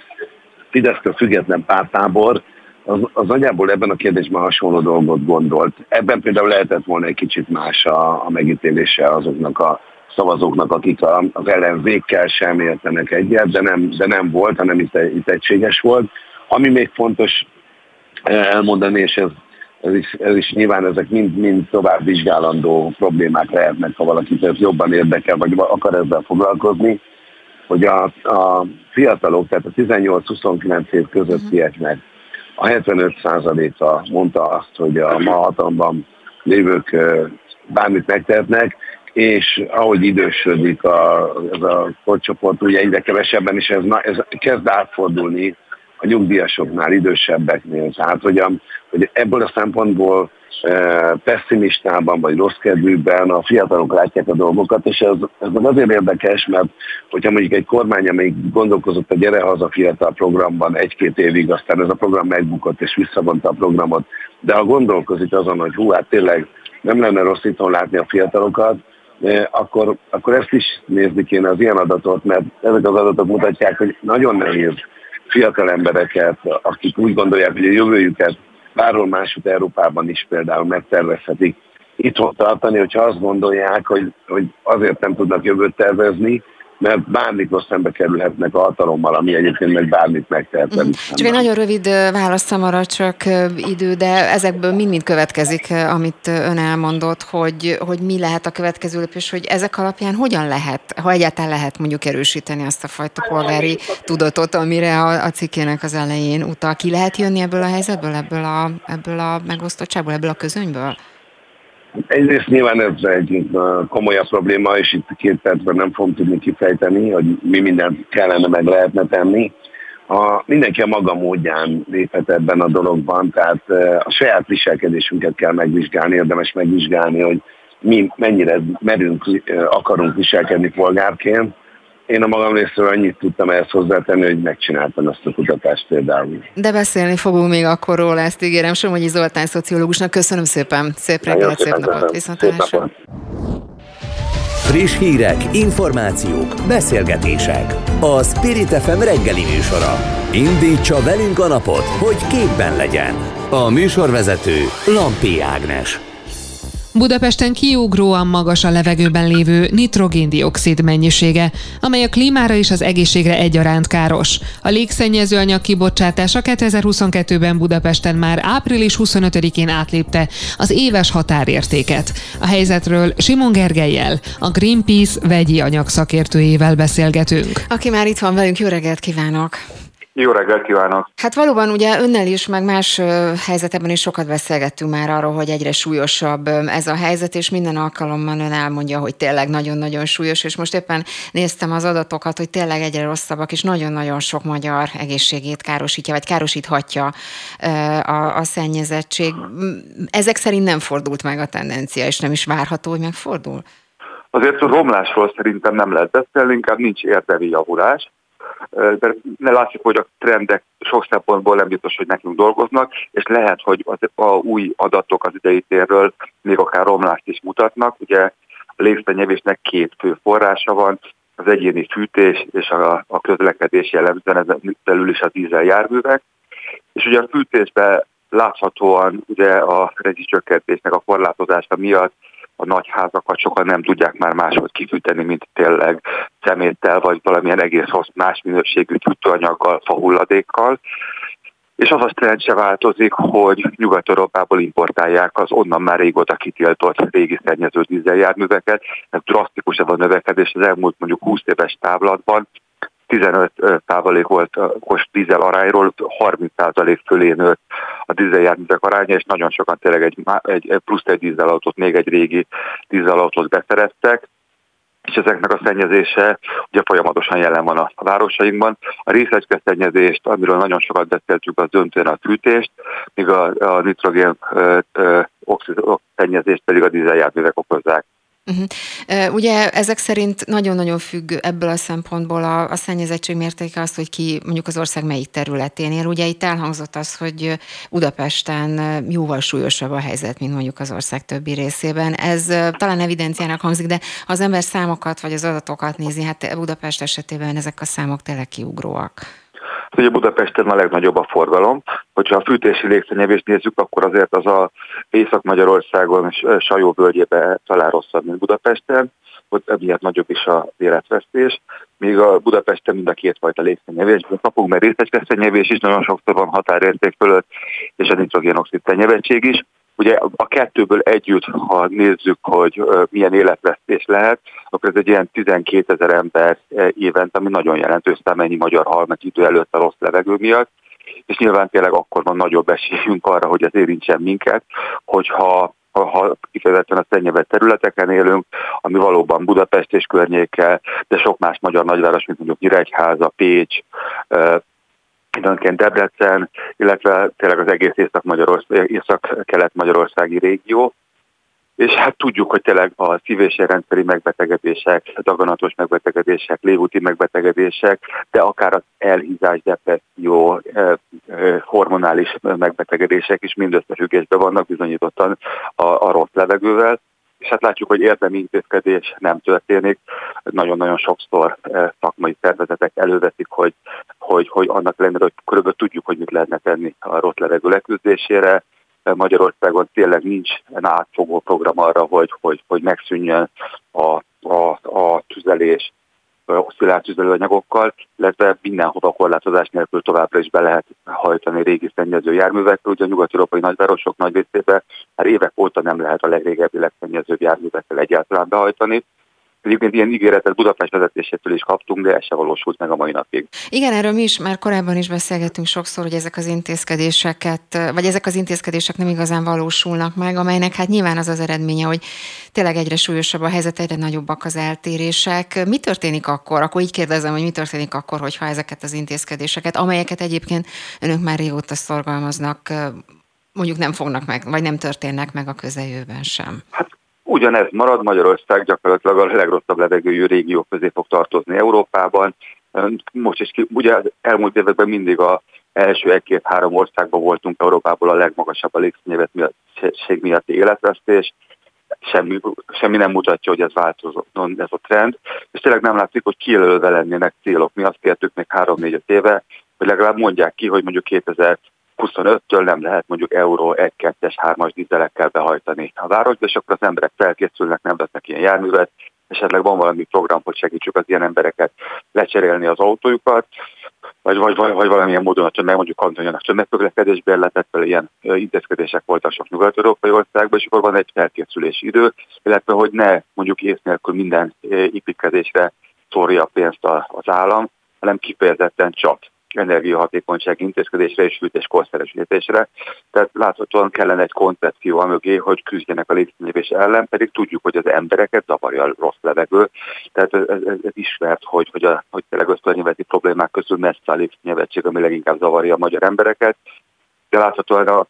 Fidesztől független pártábor az, az nagyjából ebben a kérdésben hasonló dolgot gondolt. Ebben például lehetett volna egy kicsit más a, a megítélése azoknak a szavazóknak, akik a, az ellenzékkel sem értenek egyet, de nem, de nem volt, hanem itt, itt egységes volt. Ami még fontos eh, elmondani, és ez, ez, is, ez is nyilván ezek mind, mind tovább vizsgálandó problémák lehetnek, ha valaki jobban érdekel, vagy akar ezzel foglalkozni, hogy a, a fiatalok, tehát a 18-29 év közöttieknek a 75%-a mondta azt, hogy a ma hatalomban lévők bármit megtehetnek, és ahogy idősödik a, ez a korcsoport, ugye egyre kevesebben, és ez, ez kezd átfordulni a nyugdíjasoknál, idősebbeknél. Tehát, hogy, a, hogy ebből a szempontból pessimistában vagy rossz kedvűben a fiatalok látják a dolgokat, és ez, ez azért érdekes, mert hogyha mondjuk egy kormány, amelyik gondolkozott a Gyere Haza Fiatal programban egy-két évig, aztán ez a program megbukott és visszavonta a programot, de ha gondolkozik azon, hogy hú, hát tényleg nem lenne rossz itthon látni a fiatalokat, akkor, akkor ezt is nézni kéne az ilyen adatot, mert ezek az adatok mutatják, hogy nagyon nehéz fiatal embereket, akik úgy gondolják, hogy a jövőjüket bárhol máshogy Európában is például megtervezhetik itthon tartani, hogyha azt gondolják, hogy, hogy azért nem tudnak jövőt tervezni, mert bármikor szembe kerülhetnek a hatalommal, ami egyébként meg bármit megtehet. Mm. Csak egy nagyon rövid válaszra marad csak idő, de ezekből mind-mind következik, amit ön elmondott, hogy, hogy mi lehet a következő lépés, hogy ezek alapján hogyan lehet, ha egyáltalán lehet mondjuk erősíteni azt a fajta polgári tudatot, amire a, a cikkének az elején utal. Ki lehet jönni ebből a helyzetből, ebből a, ebből a megosztottságból, ebből a közönyből? Egyrészt nyilván ez egy komolyabb probléma, és itt két percben nem fogom tudni kifejteni, hogy mi mindent kellene meg lehetne tenni. A, mindenki a maga módján léphet ebben a dologban, tehát a saját viselkedésünket kell megvizsgálni, érdemes megvizsgálni, hogy mi mennyire merünk, akarunk viselkedni polgárként, én a magam részéről annyit tudtam ehhez hozzátenni, hogy megcsináltam ezt a kutatást például. De beszélni fogunk még akkor róla, ezt ígérem. Somogyi Zoltán szociológusnak köszönöm szépen. Szép reggelt, szép napot, viszontlátásra. Friss hírek, információk, beszélgetések. A Spirit FM reggeli műsora. Indítsa velünk a napot, hogy képben legyen. A műsorvezető Lampi Ágnes. Budapesten kiugróan magas a levegőben lévő nitrogéndioxid mennyisége, amely a klímára és az egészségre egyaránt káros. A légszennyező anyag kibocsátása 2022-ben Budapesten már április 25-én átlépte az éves határértéket. A helyzetről Simon Gergelyel, a Greenpeace vegyi anyag szakértőjével beszélgetünk. Aki már itt van velünk, jó reggelt kívánok! Jó reggelt kívánok! Hát valóban ugye önnel is, meg más helyzetekben is sokat beszélgettünk már arról, hogy egyre súlyosabb ez a helyzet, és minden alkalommal ön elmondja, hogy tényleg nagyon-nagyon súlyos, és most éppen néztem az adatokat, hogy tényleg egyre rosszabbak, és nagyon-nagyon sok magyar egészségét károsítja, vagy károsíthatja a, a szennyezettség. Ezek szerint nem fordult meg a tendencia, és nem is várható, hogy megfordul? Azért a romlásról szerintem nem lehet beszélni, inkább nincs érdemi javulás ne látszik, hogy a trendek sok szempontból nem biztos, hogy nekünk dolgoznak, és lehet, hogy az, a új adatok az idei térről még akár romlást is mutatnak. Ugye a légszennyevésnek két fő forrása van, az egyéni fűtés és a, a közlekedés jellemzően ezen belül is a dízel járművek. És ugye a fűtésben láthatóan ugye a rezsicsökkentésnek a korlátozása miatt a nagy házakat sokan nem tudják már máshogy kifűteni, mint tényleg szeméttel, vagy valamilyen egész rossz más minőségű fűtőanyaggal, fahulladékkal. És az a se változik, hogy Nyugat-Európából importálják az onnan már régóta kitiltott régi szennyező dízeljárműveket. Ez drasztikus a növekedés az elmúlt mondjuk 20 éves távlatban. 15 százalék volt a kos dízel arányról, 30 százalék fölé nőtt a dízeljárművek aránya, és nagyon sokan tényleg egy, egy plusz egy dízelautót, még egy régi dízelautót beszereztek és ezeknek a szennyezése ugye folyamatosan jelen van a városainkban. A részecske szennyezést, amiről nagyon sokat beszéltük, az döntően a fűtést, míg a, a nitrogén oxid szennyezést pedig a dízeljárművek okozzák. Uh-huh. Ugye ezek szerint nagyon-nagyon függ ebből a szempontból a, a szennyezettség mértéke az, hogy ki mondjuk az ország melyik területén él. Ugye itt elhangzott az, hogy Budapesten jóval súlyosabb a helyzet, mint mondjuk az ország többi részében. Ez talán evidenciának hangzik, de az ember számokat vagy az adatokat nézi, hát Budapest esetében ezek a számok tényleg kiugróak. Ugye Budapesten a legnagyobb a forgalom. Hogyha a fűtési légszennyevést nézzük, akkor azért az a Észak-Magyarországon és Sajó völgyében talán rosszabb, mint Budapesten. Ott emiatt nagyobb is a életvesztés, míg a Budapesten mind a két fajta légszennyevés. Kapunk, mert részecske is nagyon sokszor van határérték fölött, és a nitrogénoxid szennyezettség is. Ugye a kettőből együtt, ha nézzük, hogy milyen életvesztés lehet, akkor ez egy ilyen 12 ezer ember évent, ami nagyon jelentős szám, ennyi magyar hal meg idő előtt a rossz levegő miatt, és nyilván tényleg akkor van nagyobb esélyünk arra, hogy ez érintsen minket, hogyha ha kifejezetten a szennyevett területeken élünk, ami valóban Budapest és környéke, de sok más magyar nagyváros, mint mondjuk Nyíregyháza, Pécs, időnként Debrecen, illetve tényleg az egész Észak-Magyarország, Észak-Kelet-Magyarországi régió. És hát tudjuk, hogy tényleg a szív- és rendszeri megbetegedések, daganatos megbetegedések, légúti megbetegedések, de akár az elhízás, depresszió, hormonális megbetegedések is mind összefüggésben vannak bizonyítottan a, a rossz levegővel és hát látjuk, hogy érdemi intézkedés nem történik. Nagyon-nagyon sokszor eh, szakmai szervezetek előveszik, hogy, hogy, hogy annak ellenére, hogy körülbelül tudjuk, hogy mit lehetne tenni a rossz levegő leküzdésére. Magyarországon tényleg nincs átfogó program arra, hogy, hogy, hogy megszűnjön a, a, a tüzelés, oszcillált tüzelőanyagokkal, illetve mindenhova korlátozás nélkül továbbra is be lehet hajtani régi szennyező járművekkel. Ugye a nyugat-európai nagyvárosok nagy részében már évek óta nem lehet a legrégebbi legszennyezőbb járművekkel egyáltalán behajtani. Egyébként ilyen ígéretet Budapest vezetésétől is kaptunk, de ez se valósult meg a mai napig. Igen, erről mi is már korábban is beszélgettünk sokszor, hogy ezek az intézkedéseket, vagy ezek az intézkedések nem igazán valósulnak meg, amelynek hát nyilván az az eredménye, hogy tényleg egyre súlyosabb a helyzet, egyre nagyobbak az eltérések. Mi történik akkor? Akkor így kérdezem, hogy mi történik akkor, hogyha ezeket az intézkedéseket, amelyeket egyébként önök már régóta szorgalmaznak, mondjuk nem fognak meg, vagy nem történnek meg a közeljövőben sem? Hát ugyanez marad, Magyarország gyakorlatilag a legrosszabb levegőjű régió közé fog tartozni Európában. Most is ugye elmúlt években mindig a első egy-két-három országban voltunk Európából a legmagasabb a légszínyevetlenség miatti életvesztés, semmi, semmi nem mutatja, hogy ez változott, ez a trend, és tényleg nem látszik, hogy kijelölve lennének célok. Mi azt kértük még 3-4 éve, hogy legalább mondják ki, hogy mondjuk 2025-től nem lehet mondjuk euró 1-2-es 3-as dízelekkel behajtani. A városba, és akkor az emberek felkészülnek, nem vesznek ilyen járművet, esetleg van valami program, hogy segítsük az ilyen embereket lecserélni az autójukat, vagy, vagy, vagy, vagy valamilyen módon a tömeg, mondjuk kantonyának tömegközlekedésbe lehetett fel ilyen intézkedések voltak sok nyugat-európai országban, és akkor van egy felkészülési idő, illetve hogy ne mondjuk ész nélkül minden építkezésre szórja a pénzt az állam, hanem kifejezetten csak energiahatékonyság intézkedésre és hűtés korszeresítésre. Tehát láthatóan kellene egy koncepció a mögé, hogy küzdjenek a légszínlépés ellen, pedig tudjuk, hogy az embereket zavarja a rossz levegő. Tehát ez, ez, ez ismert, hogy, hogy, a, hogy tényleg problémák közül messze a légszínlépetség, ami leginkább zavarja a magyar embereket. De láthatóan a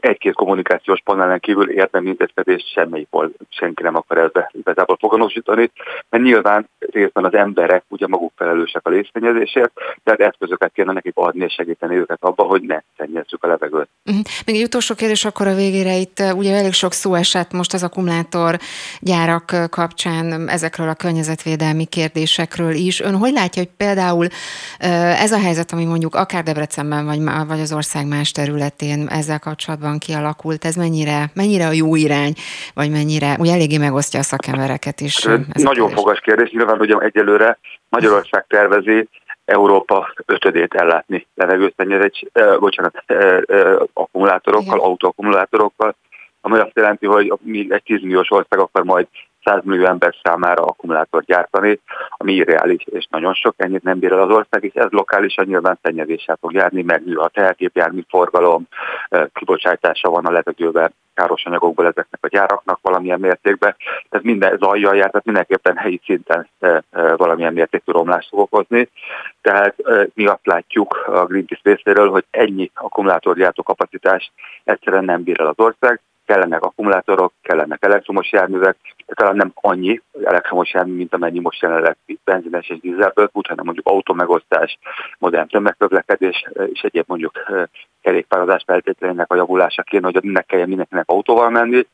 egy-két kommunikációs panelen kívül érdemi intézkedést semmelyikból senki nem akar ebbe igazából foganosítani, mert nyilván részben az emberek ugye maguk felelősek a légszennyezésért, tehát eszközöket kéne nekik adni és segíteni őket abba, hogy ne szennyezzük a levegőt. Uh-huh. Még egy utolsó kérdés akkor a végére. Itt uh, ugye elég sok szó esett most az akkumulátor gyárak uh, kapcsán ezekről a környezetvédelmi kérdésekről is. Ön hogy látja, hogy például uh, ez a helyzet, ami mondjuk akár Debrecenben vagy, vagy az ország más területén ezzel kapcsolatban kapcsolatban kialakult, ez mennyire, mennyire a jó irány, vagy mennyire, ugye eléggé megosztja a szakembereket is. Nagyon fogas kérdés, nyilván hogy egyelőre Magyarország tervezi Európa ötödét ellátni levegőszennyezés, eh, bocsánat, eh, eh, akkumulátorokkal, Igen. autóakkumulátorokkal, ami azt jelenti, hogy mi egy 10 milliós ország akar majd 100 millió ember számára akkumulátort gyártani, ami irreális, és nagyon sok, ennyit nem bír el az ország, és ez lokálisan nyilván szennyezéssel fog járni, megnő a tehergépjármű forgalom, kibocsátása van a levegőben, káros anyagokból ezeknek a gyáraknak valamilyen mértékben, tehát minden zajjal jár, tehát mindenképpen helyi szinten valamilyen mértékű romlást fog okozni. Tehát mi azt látjuk a Greenpeace részéről, hogy ennyi akkumulátorgyártó kapacitást egyszerűen nem bír el az ország, kellenek akkumulátorok, kellenek elektromos járművek, talán nem annyi elektromos jármű, mint amennyi most jelenleg benzines és dízelből hanem mondjuk autómegosztás, modern tömegközlekedés és egyéb mondjuk kerékpározás feltételeinek a javulása kéne, hogy ne kelljen mindenkinek autóval menni,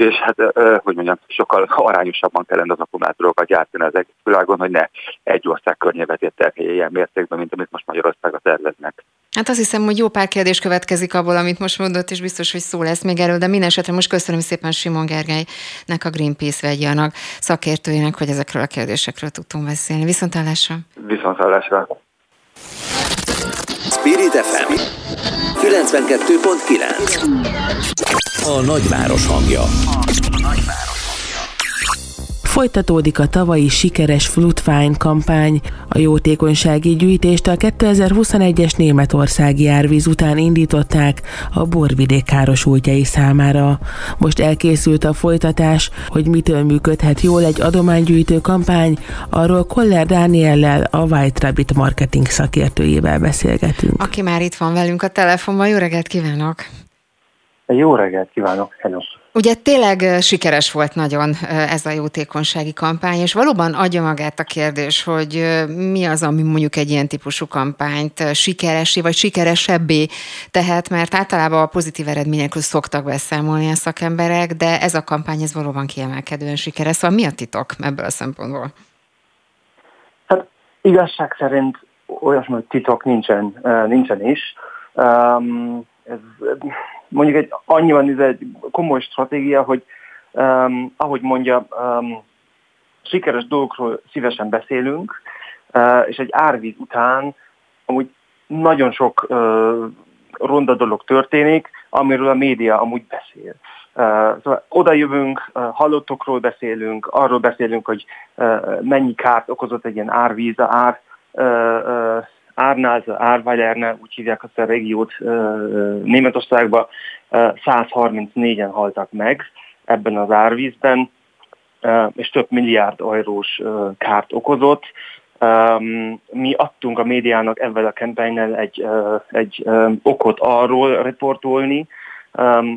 és hát, hogy mondjam, sokkal arányosabban kellene az akkumulátorokat gyártani az egész világon, hogy ne egy ország környezetét terhelje ilyen mértékben, mint amit most Magyarországra terveznek. Hát azt hiszem, hogy jó pár kérdés következik abból, amit most mondott, és biztos, hogy szó lesz még erről, de minden esetre most köszönöm szépen Simon Gergelynek, a Greenpeace vegyanak, szakértőjének, hogy ezekről a kérdésekről tudtunk beszélni. Viszontállásra! Viszontállásra! Spirit FM 92.9 A nagyváros hangja. Folytatódik a tavalyi sikeres Flutfine kampány. A jótékonysági gyűjtést a 2021-es németországi árvíz után indították a borvidék károsultjai számára. Most elkészült a folytatás, hogy mitől működhet jól egy adománygyűjtő kampány, arról Koller Dániellel, a White Rabbit marketing szakértőjével beszélgetünk. Aki már itt van velünk a telefonban. Jó reggelt kívánok! Jó reggelt kívánok! Hello! Ugye tényleg sikeres volt nagyon ez a jótékonysági kampány, és valóban adja magát a kérdés, hogy mi az, ami mondjuk egy ilyen típusú kampányt sikeresé vagy sikeresebbé tehet, mert általában a pozitív eredményekről szoktak beszámolni a szakemberek, de ez a kampány ez valóban kiemelkedően sikeres. Szóval mi a titok ebből a szempontból? Hát igazság szerint olyasmi titok nincsen, nincsen is. Um, ez mondjuk egy annyiban ez egy komoly stratégia, hogy um, ahogy mondja, um, sikeres dolgokról szívesen beszélünk, uh, és egy árvíz után amúgy nagyon sok uh, ronda dolog történik, amiről a média amúgy beszél. Uh, szóval oda jövünk, uh, hallottokról beszélünk, arról beszélünk, hogy uh, mennyi kárt okozott egy ilyen árvíz, a ár uh, uh, Árnál, Árvajlerne, úgy hívják azt a régiót Németországban, 134-en haltak meg ebben az árvízben, és több milliárd eurós kárt okozott. Mi adtunk a médiának ebben a kampánynál egy, egy okot arról reportolni,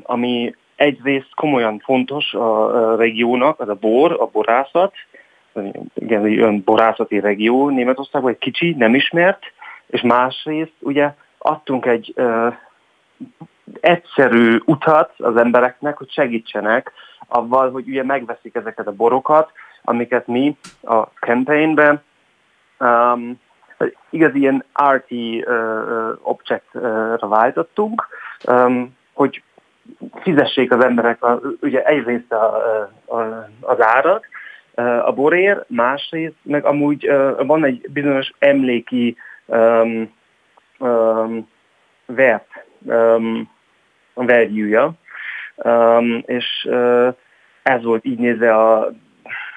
ami egyrészt komolyan fontos a régiónak, az a bor, a borászat, igen, egy olyan borászati regió Németországban, egy kicsi, nem ismert, és másrészt ugye adtunk egy uh, egyszerű utat az embereknek, hogy segítsenek avval, hogy ugye megveszik ezeket a borokat, amiket mi a campaignben um, igazi ilyen RT uh, objectra váltottunk, um, hogy fizessék az emberek a, ugye egyrészt a, a, az árat a borér, másrészt meg amúgy uh, van egy bizonyos emléki um, um, vert, um, value-ja, um, és uh, ez volt így nézve a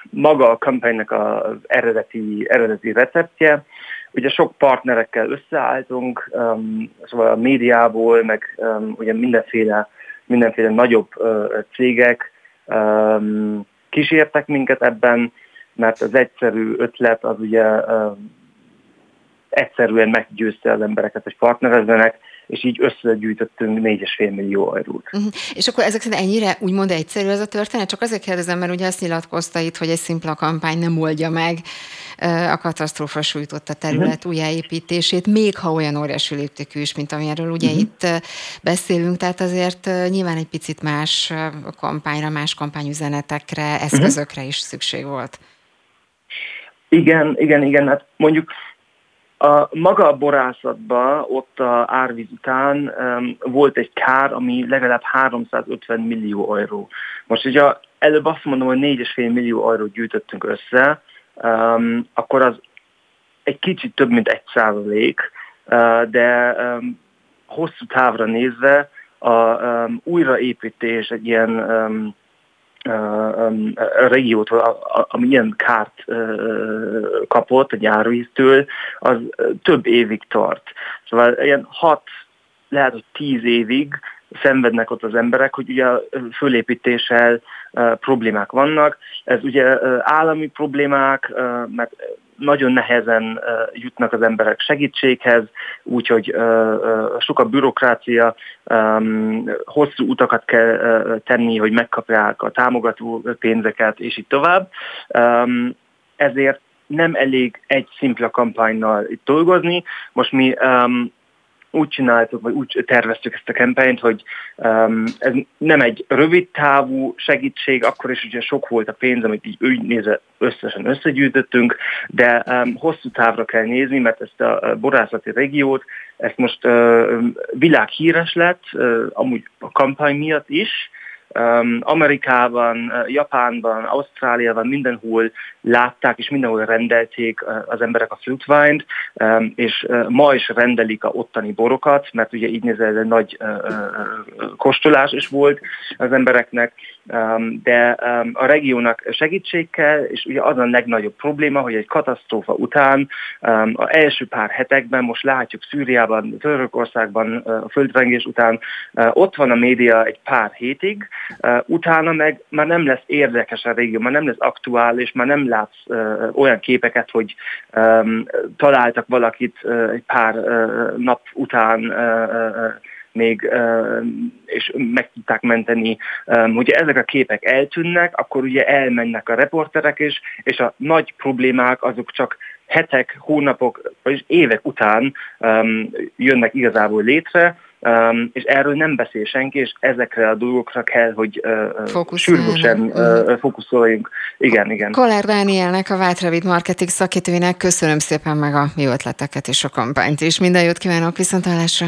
maga a kampánynak az eredeti, eredeti receptje. Ugye sok partnerekkel összeálltunk, um, szóval a médiából, meg um, ugye mindenféle, mindenféle nagyobb uh, cégek um, kísértek minket ebben, mert az egyszerű ötlet az ugye uh, egyszerűen meggyőzte az embereket, hogy partnerezzenek, és így összegyűjtöttünk 4,5 millió eurót. Uh-huh. És akkor ezek szerint ennyire úgymond egyszerű ez a történet? Csak azért kérdezem, mert ugye azt nyilatkozta itt, hogy egy szimpla kampány nem oldja meg a katasztrófa sújtotta terület uh-huh. újjáépítését, még ha olyan óriási léptékű is, mint amiről ugye uh-huh. itt beszélünk, tehát azért nyilván egy picit más kampányra, más kampányüzenetekre, eszközökre uh-huh. is szükség volt. Igen, igen, igen, hát mondjuk a maga a borászatban ott a árvíz után um, volt egy kár, ami legalább 350 millió euró. Most ugye előbb azt mondom, hogy 4,5 millió eurót gyűjtöttünk össze, um, akkor az egy kicsit több, mint egy százalék, uh, de um, hosszú távra nézve a um, újraépítés egy ilyen um, a régiót, ami ilyen kárt kapott a gyárvíztől, az több évig tart. Szóval ilyen hat, lehet, hogy tíz évig szenvednek ott az emberek, hogy ugye fölépítéssel problémák vannak. Ez ugye állami problémák, mert nagyon nehezen jutnak az emberek segítséghez, úgyhogy sok a bürokrácia, hosszú utakat kell tenni, hogy megkapják a támogató pénzeket, és így tovább. Ezért nem elég egy szimpla kampánynal itt dolgozni. Most mi úgy csináltuk, vagy úgy terveztük ezt a kampányt, hogy um, ez nem egy rövid távú segítség, akkor is ugye sok volt a pénz, amit így úgy nézve összesen összegyűjtöttünk, de um, hosszú távra kell nézni, mert ezt a borászati régiót, ezt most uh, világhíres lett, uh, amúgy a kampány miatt is, um, Amerikában, Japánban, Ausztráliában mindenhol látták és mindenhol rendelték az emberek a flutwine um, és ma is rendelik a ottani borokat, mert ugye így nézve ez egy nagy kóstolás is volt az embereknek, de a regionak segítség kell, és ugye az a legnagyobb probléma, hogy egy katasztrófa után a első pár hetekben, most látjuk Szíriában, Törökországban, a földrengés után, ott van a média egy pár hétig, utána meg már nem lesz érdekes a régió, már nem lesz aktuális, már nem látsz olyan képeket, hogy találtak valakit egy pár nap után még, és meg tudták menteni. Ugye ezek a képek eltűnnek, akkor ugye elmennek a reporterek is, és a nagy problémák azok csak hetek, hónapok, vagy évek után jönnek igazából létre, Um, és erről nem beszél senki, és ezekre a dolgokra kell, hogy uh, sürgősen uh, fókuszáljunk. Igen, igen. Koller Dánielnek, a Vátravid marketing szakítőinek köszönöm szépen meg a mi ötleteket és a kampányt is. Minden jót kívánok, viszontlátásra!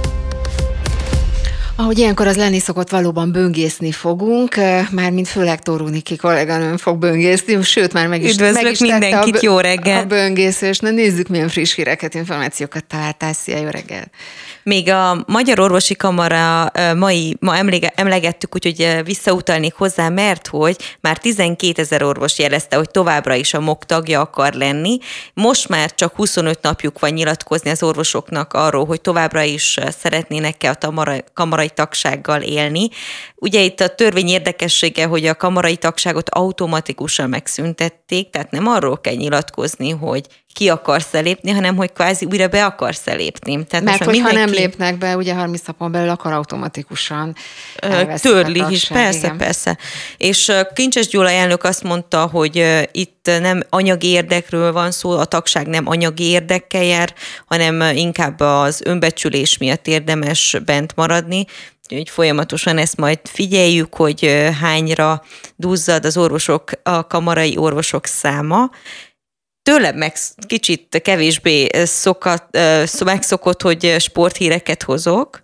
Ahogy ilyenkor az lenni szokott, valóban böngészni fogunk, már mint főleg Tóróniki kolléganőm fog böngészni, sőt már meg is, Üdvözlök meg is mindenkit, a, jó reggel! A böngészést, na nézzük milyen friss híreket, információkat találtál, szia, jó reggel! Még a Magyar Orvosi Kamara mai, ma emlegettük, úgyhogy visszautalnék hozzá, mert hogy már 12 ezer orvos jelezte, hogy továbbra is a MOK tagja akar lenni. Most már csak 25 napjuk van nyilatkozni az orvosoknak arról, hogy továbbra is szeretnének-e a kamarai tagsággal élni. Ugye itt a törvény érdekessége, hogy a kamarai tagságot automatikusan megszüntették, tehát nem arról kell nyilatkozni, hogy ki akarsz lépni, hanem hogy kvázi újra be akarsz lépni. Tehát Mert hogyha mindenki... nem lépnek be, ugye 30 napon belül akkor automatikusan Törli is, persze, igen. persze. És Kincses Gyula elnök azt mondta, hogy itt nem anyagi érdekről van szó, a tagság nem anyagi érdekkel jár, hanem inkább az önbecsülés miatt érdemes bent maradni, úgyhogy folyamatosan ezt majd figyeljük, hogy hányra duzzad az orvosok, a kamarai orvosok száma, tőlem meg kicsit kevésbé szokat, megszokott, hogy sporthíreket hozok.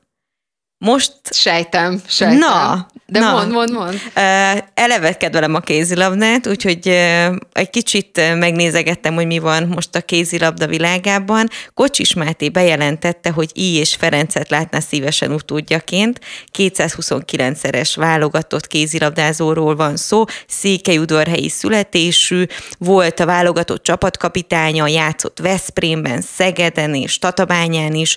Most... Sejtem, sejtem. Na, de Na, mond, mond, mond. Eleve kedvelem a kézilabdát, úgyhogy egy kicsit megnézegettem, hogy mi van most a kézilabda világában. Kocsis Máté bejelentette, hogy I és Ferencet látná szívesen utódjaként. 229-szeres válogatott kézilabdázóról van szó, székelyudvarhelyi születésű, volt a válogatott csapatkapitánya, játszott Veszprémben, Szegeden és Tatabányán is,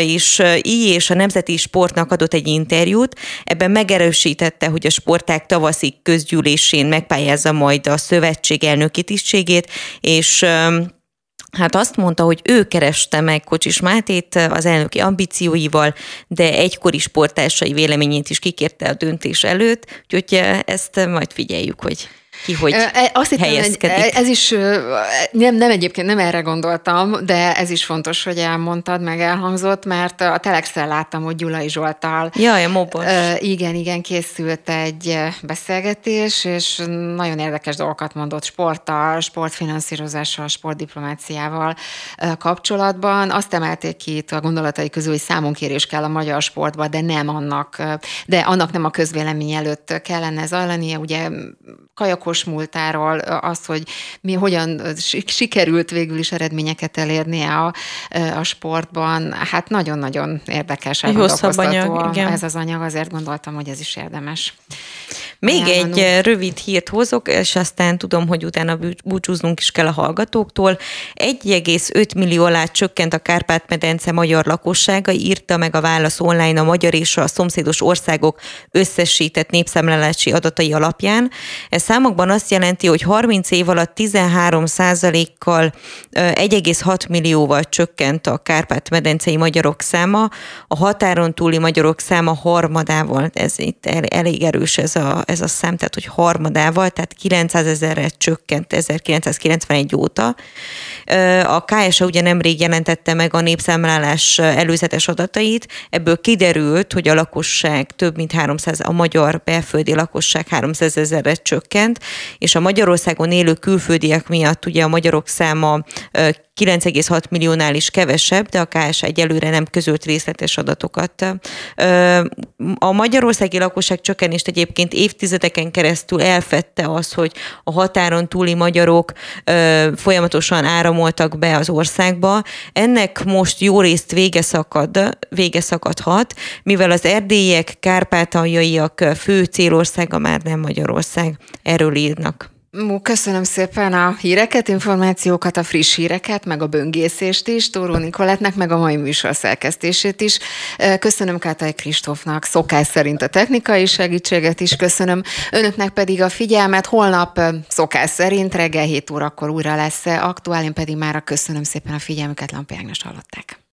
és I és a Nemzeti Sportnak adott egy interjút, ebben megerősített megerősítette, hogy a sporták tavaszi közgyűlésén megpályázza majd a szövetség elnöki tisztségét, és Hát azt mondta, hogy ő kereste meg Kocsis Mátét az elnöki ambícióival, de egykori sporttársai véleményét is kikérte a döntés előtt, úgyhogy ezt majd figyeljük, hogy ki hogy e, Azt hittem, helyezkedik. Ez is, nem, nem egyébként nem erre gondoltam, de ez is fontos, hogy elmondtad, meg elhangzott, mert a Telexel láttam, hogy Gyulai Zsoltal. Jaj, a mobos. Igen, igen, készült egy beszélgetés, és nagyon érdekes dolgokat mondott sporttal, sportfinanszírozással, sportdiplomáciával kapcsolatban. Azt emelték ki itt a gondolatai közül, hogy számonkérés kell a magyar sportba, de nem annak, de annak nem a közvélemény előtt kellene zajlania. Ugye kajakos múltáról, az, hogy mi hogyan sikerült végül is eredményeket elérnie a, a sportban, hát nagyon-nagyon érdekes, anyag, ez az anyag, azért gondoltam, hogy ez is érdemes. Még Ajánlanunk. egy rövid hírt hozok, és aztán tudom, hogy utána búcsúznunk is kell a hallgatóktól. 1,5 millió alá csökkent a Kárpát-medence magyar lakossága, írta meg a válasz online a magyar és a szomszédos országok összesített népszámlálási adatai alapján. Ez számokban azt jelenti, hogy 30 év alatt 13% kal 1,6 millióval csökkent a Kárpát-medencei magyarok száma, a határon túli magyarok száma harmadával, ez itt elég erős ez a, ez a szám, tehát hogy harmadával, tehát 900 ezerre csökkent 1991 óta. A KSA ugye nemrég jelentette meg a népszámlálás előzetes adatait, ebből kiderült, hogy a lakosság több mint 300, a magyar belföldi lakosság 300 ezerre csökkent, és a Magyarországon élő külföldiek miatt ugye a magyarok száma 9,6 milliónál is kevesebb, de a KS egyelőre nem közölt részletes adatokat. A magyarországi lakosság csökkenést egyébként évtizedeken keresztül elfette az, hogy a határon túli magyarok folyamatosan áramoltak be az országba. Ennek most jó részt vége, szakad, vége szakadhat, mivel az erdélyek, kárpátaljaiak fő célországa már nem Magyarország. Erről írnak. Köszönöm szépen a híreket, információkat, a friss híreket, meg a böngészést is, Tóró Nikolettnek, meg a mai műsor szerkesztését is. Köszönöm Kátai Kristófnak szokás szerint a technikai segítséget is, köszönöm önöknek pedig a figyelmet. Holnap szokás szerint reggel 7 órakor újra lesz aktuál, én pedig már köszönöm szépen a figyelmüket, Lampi Ágnes hallották.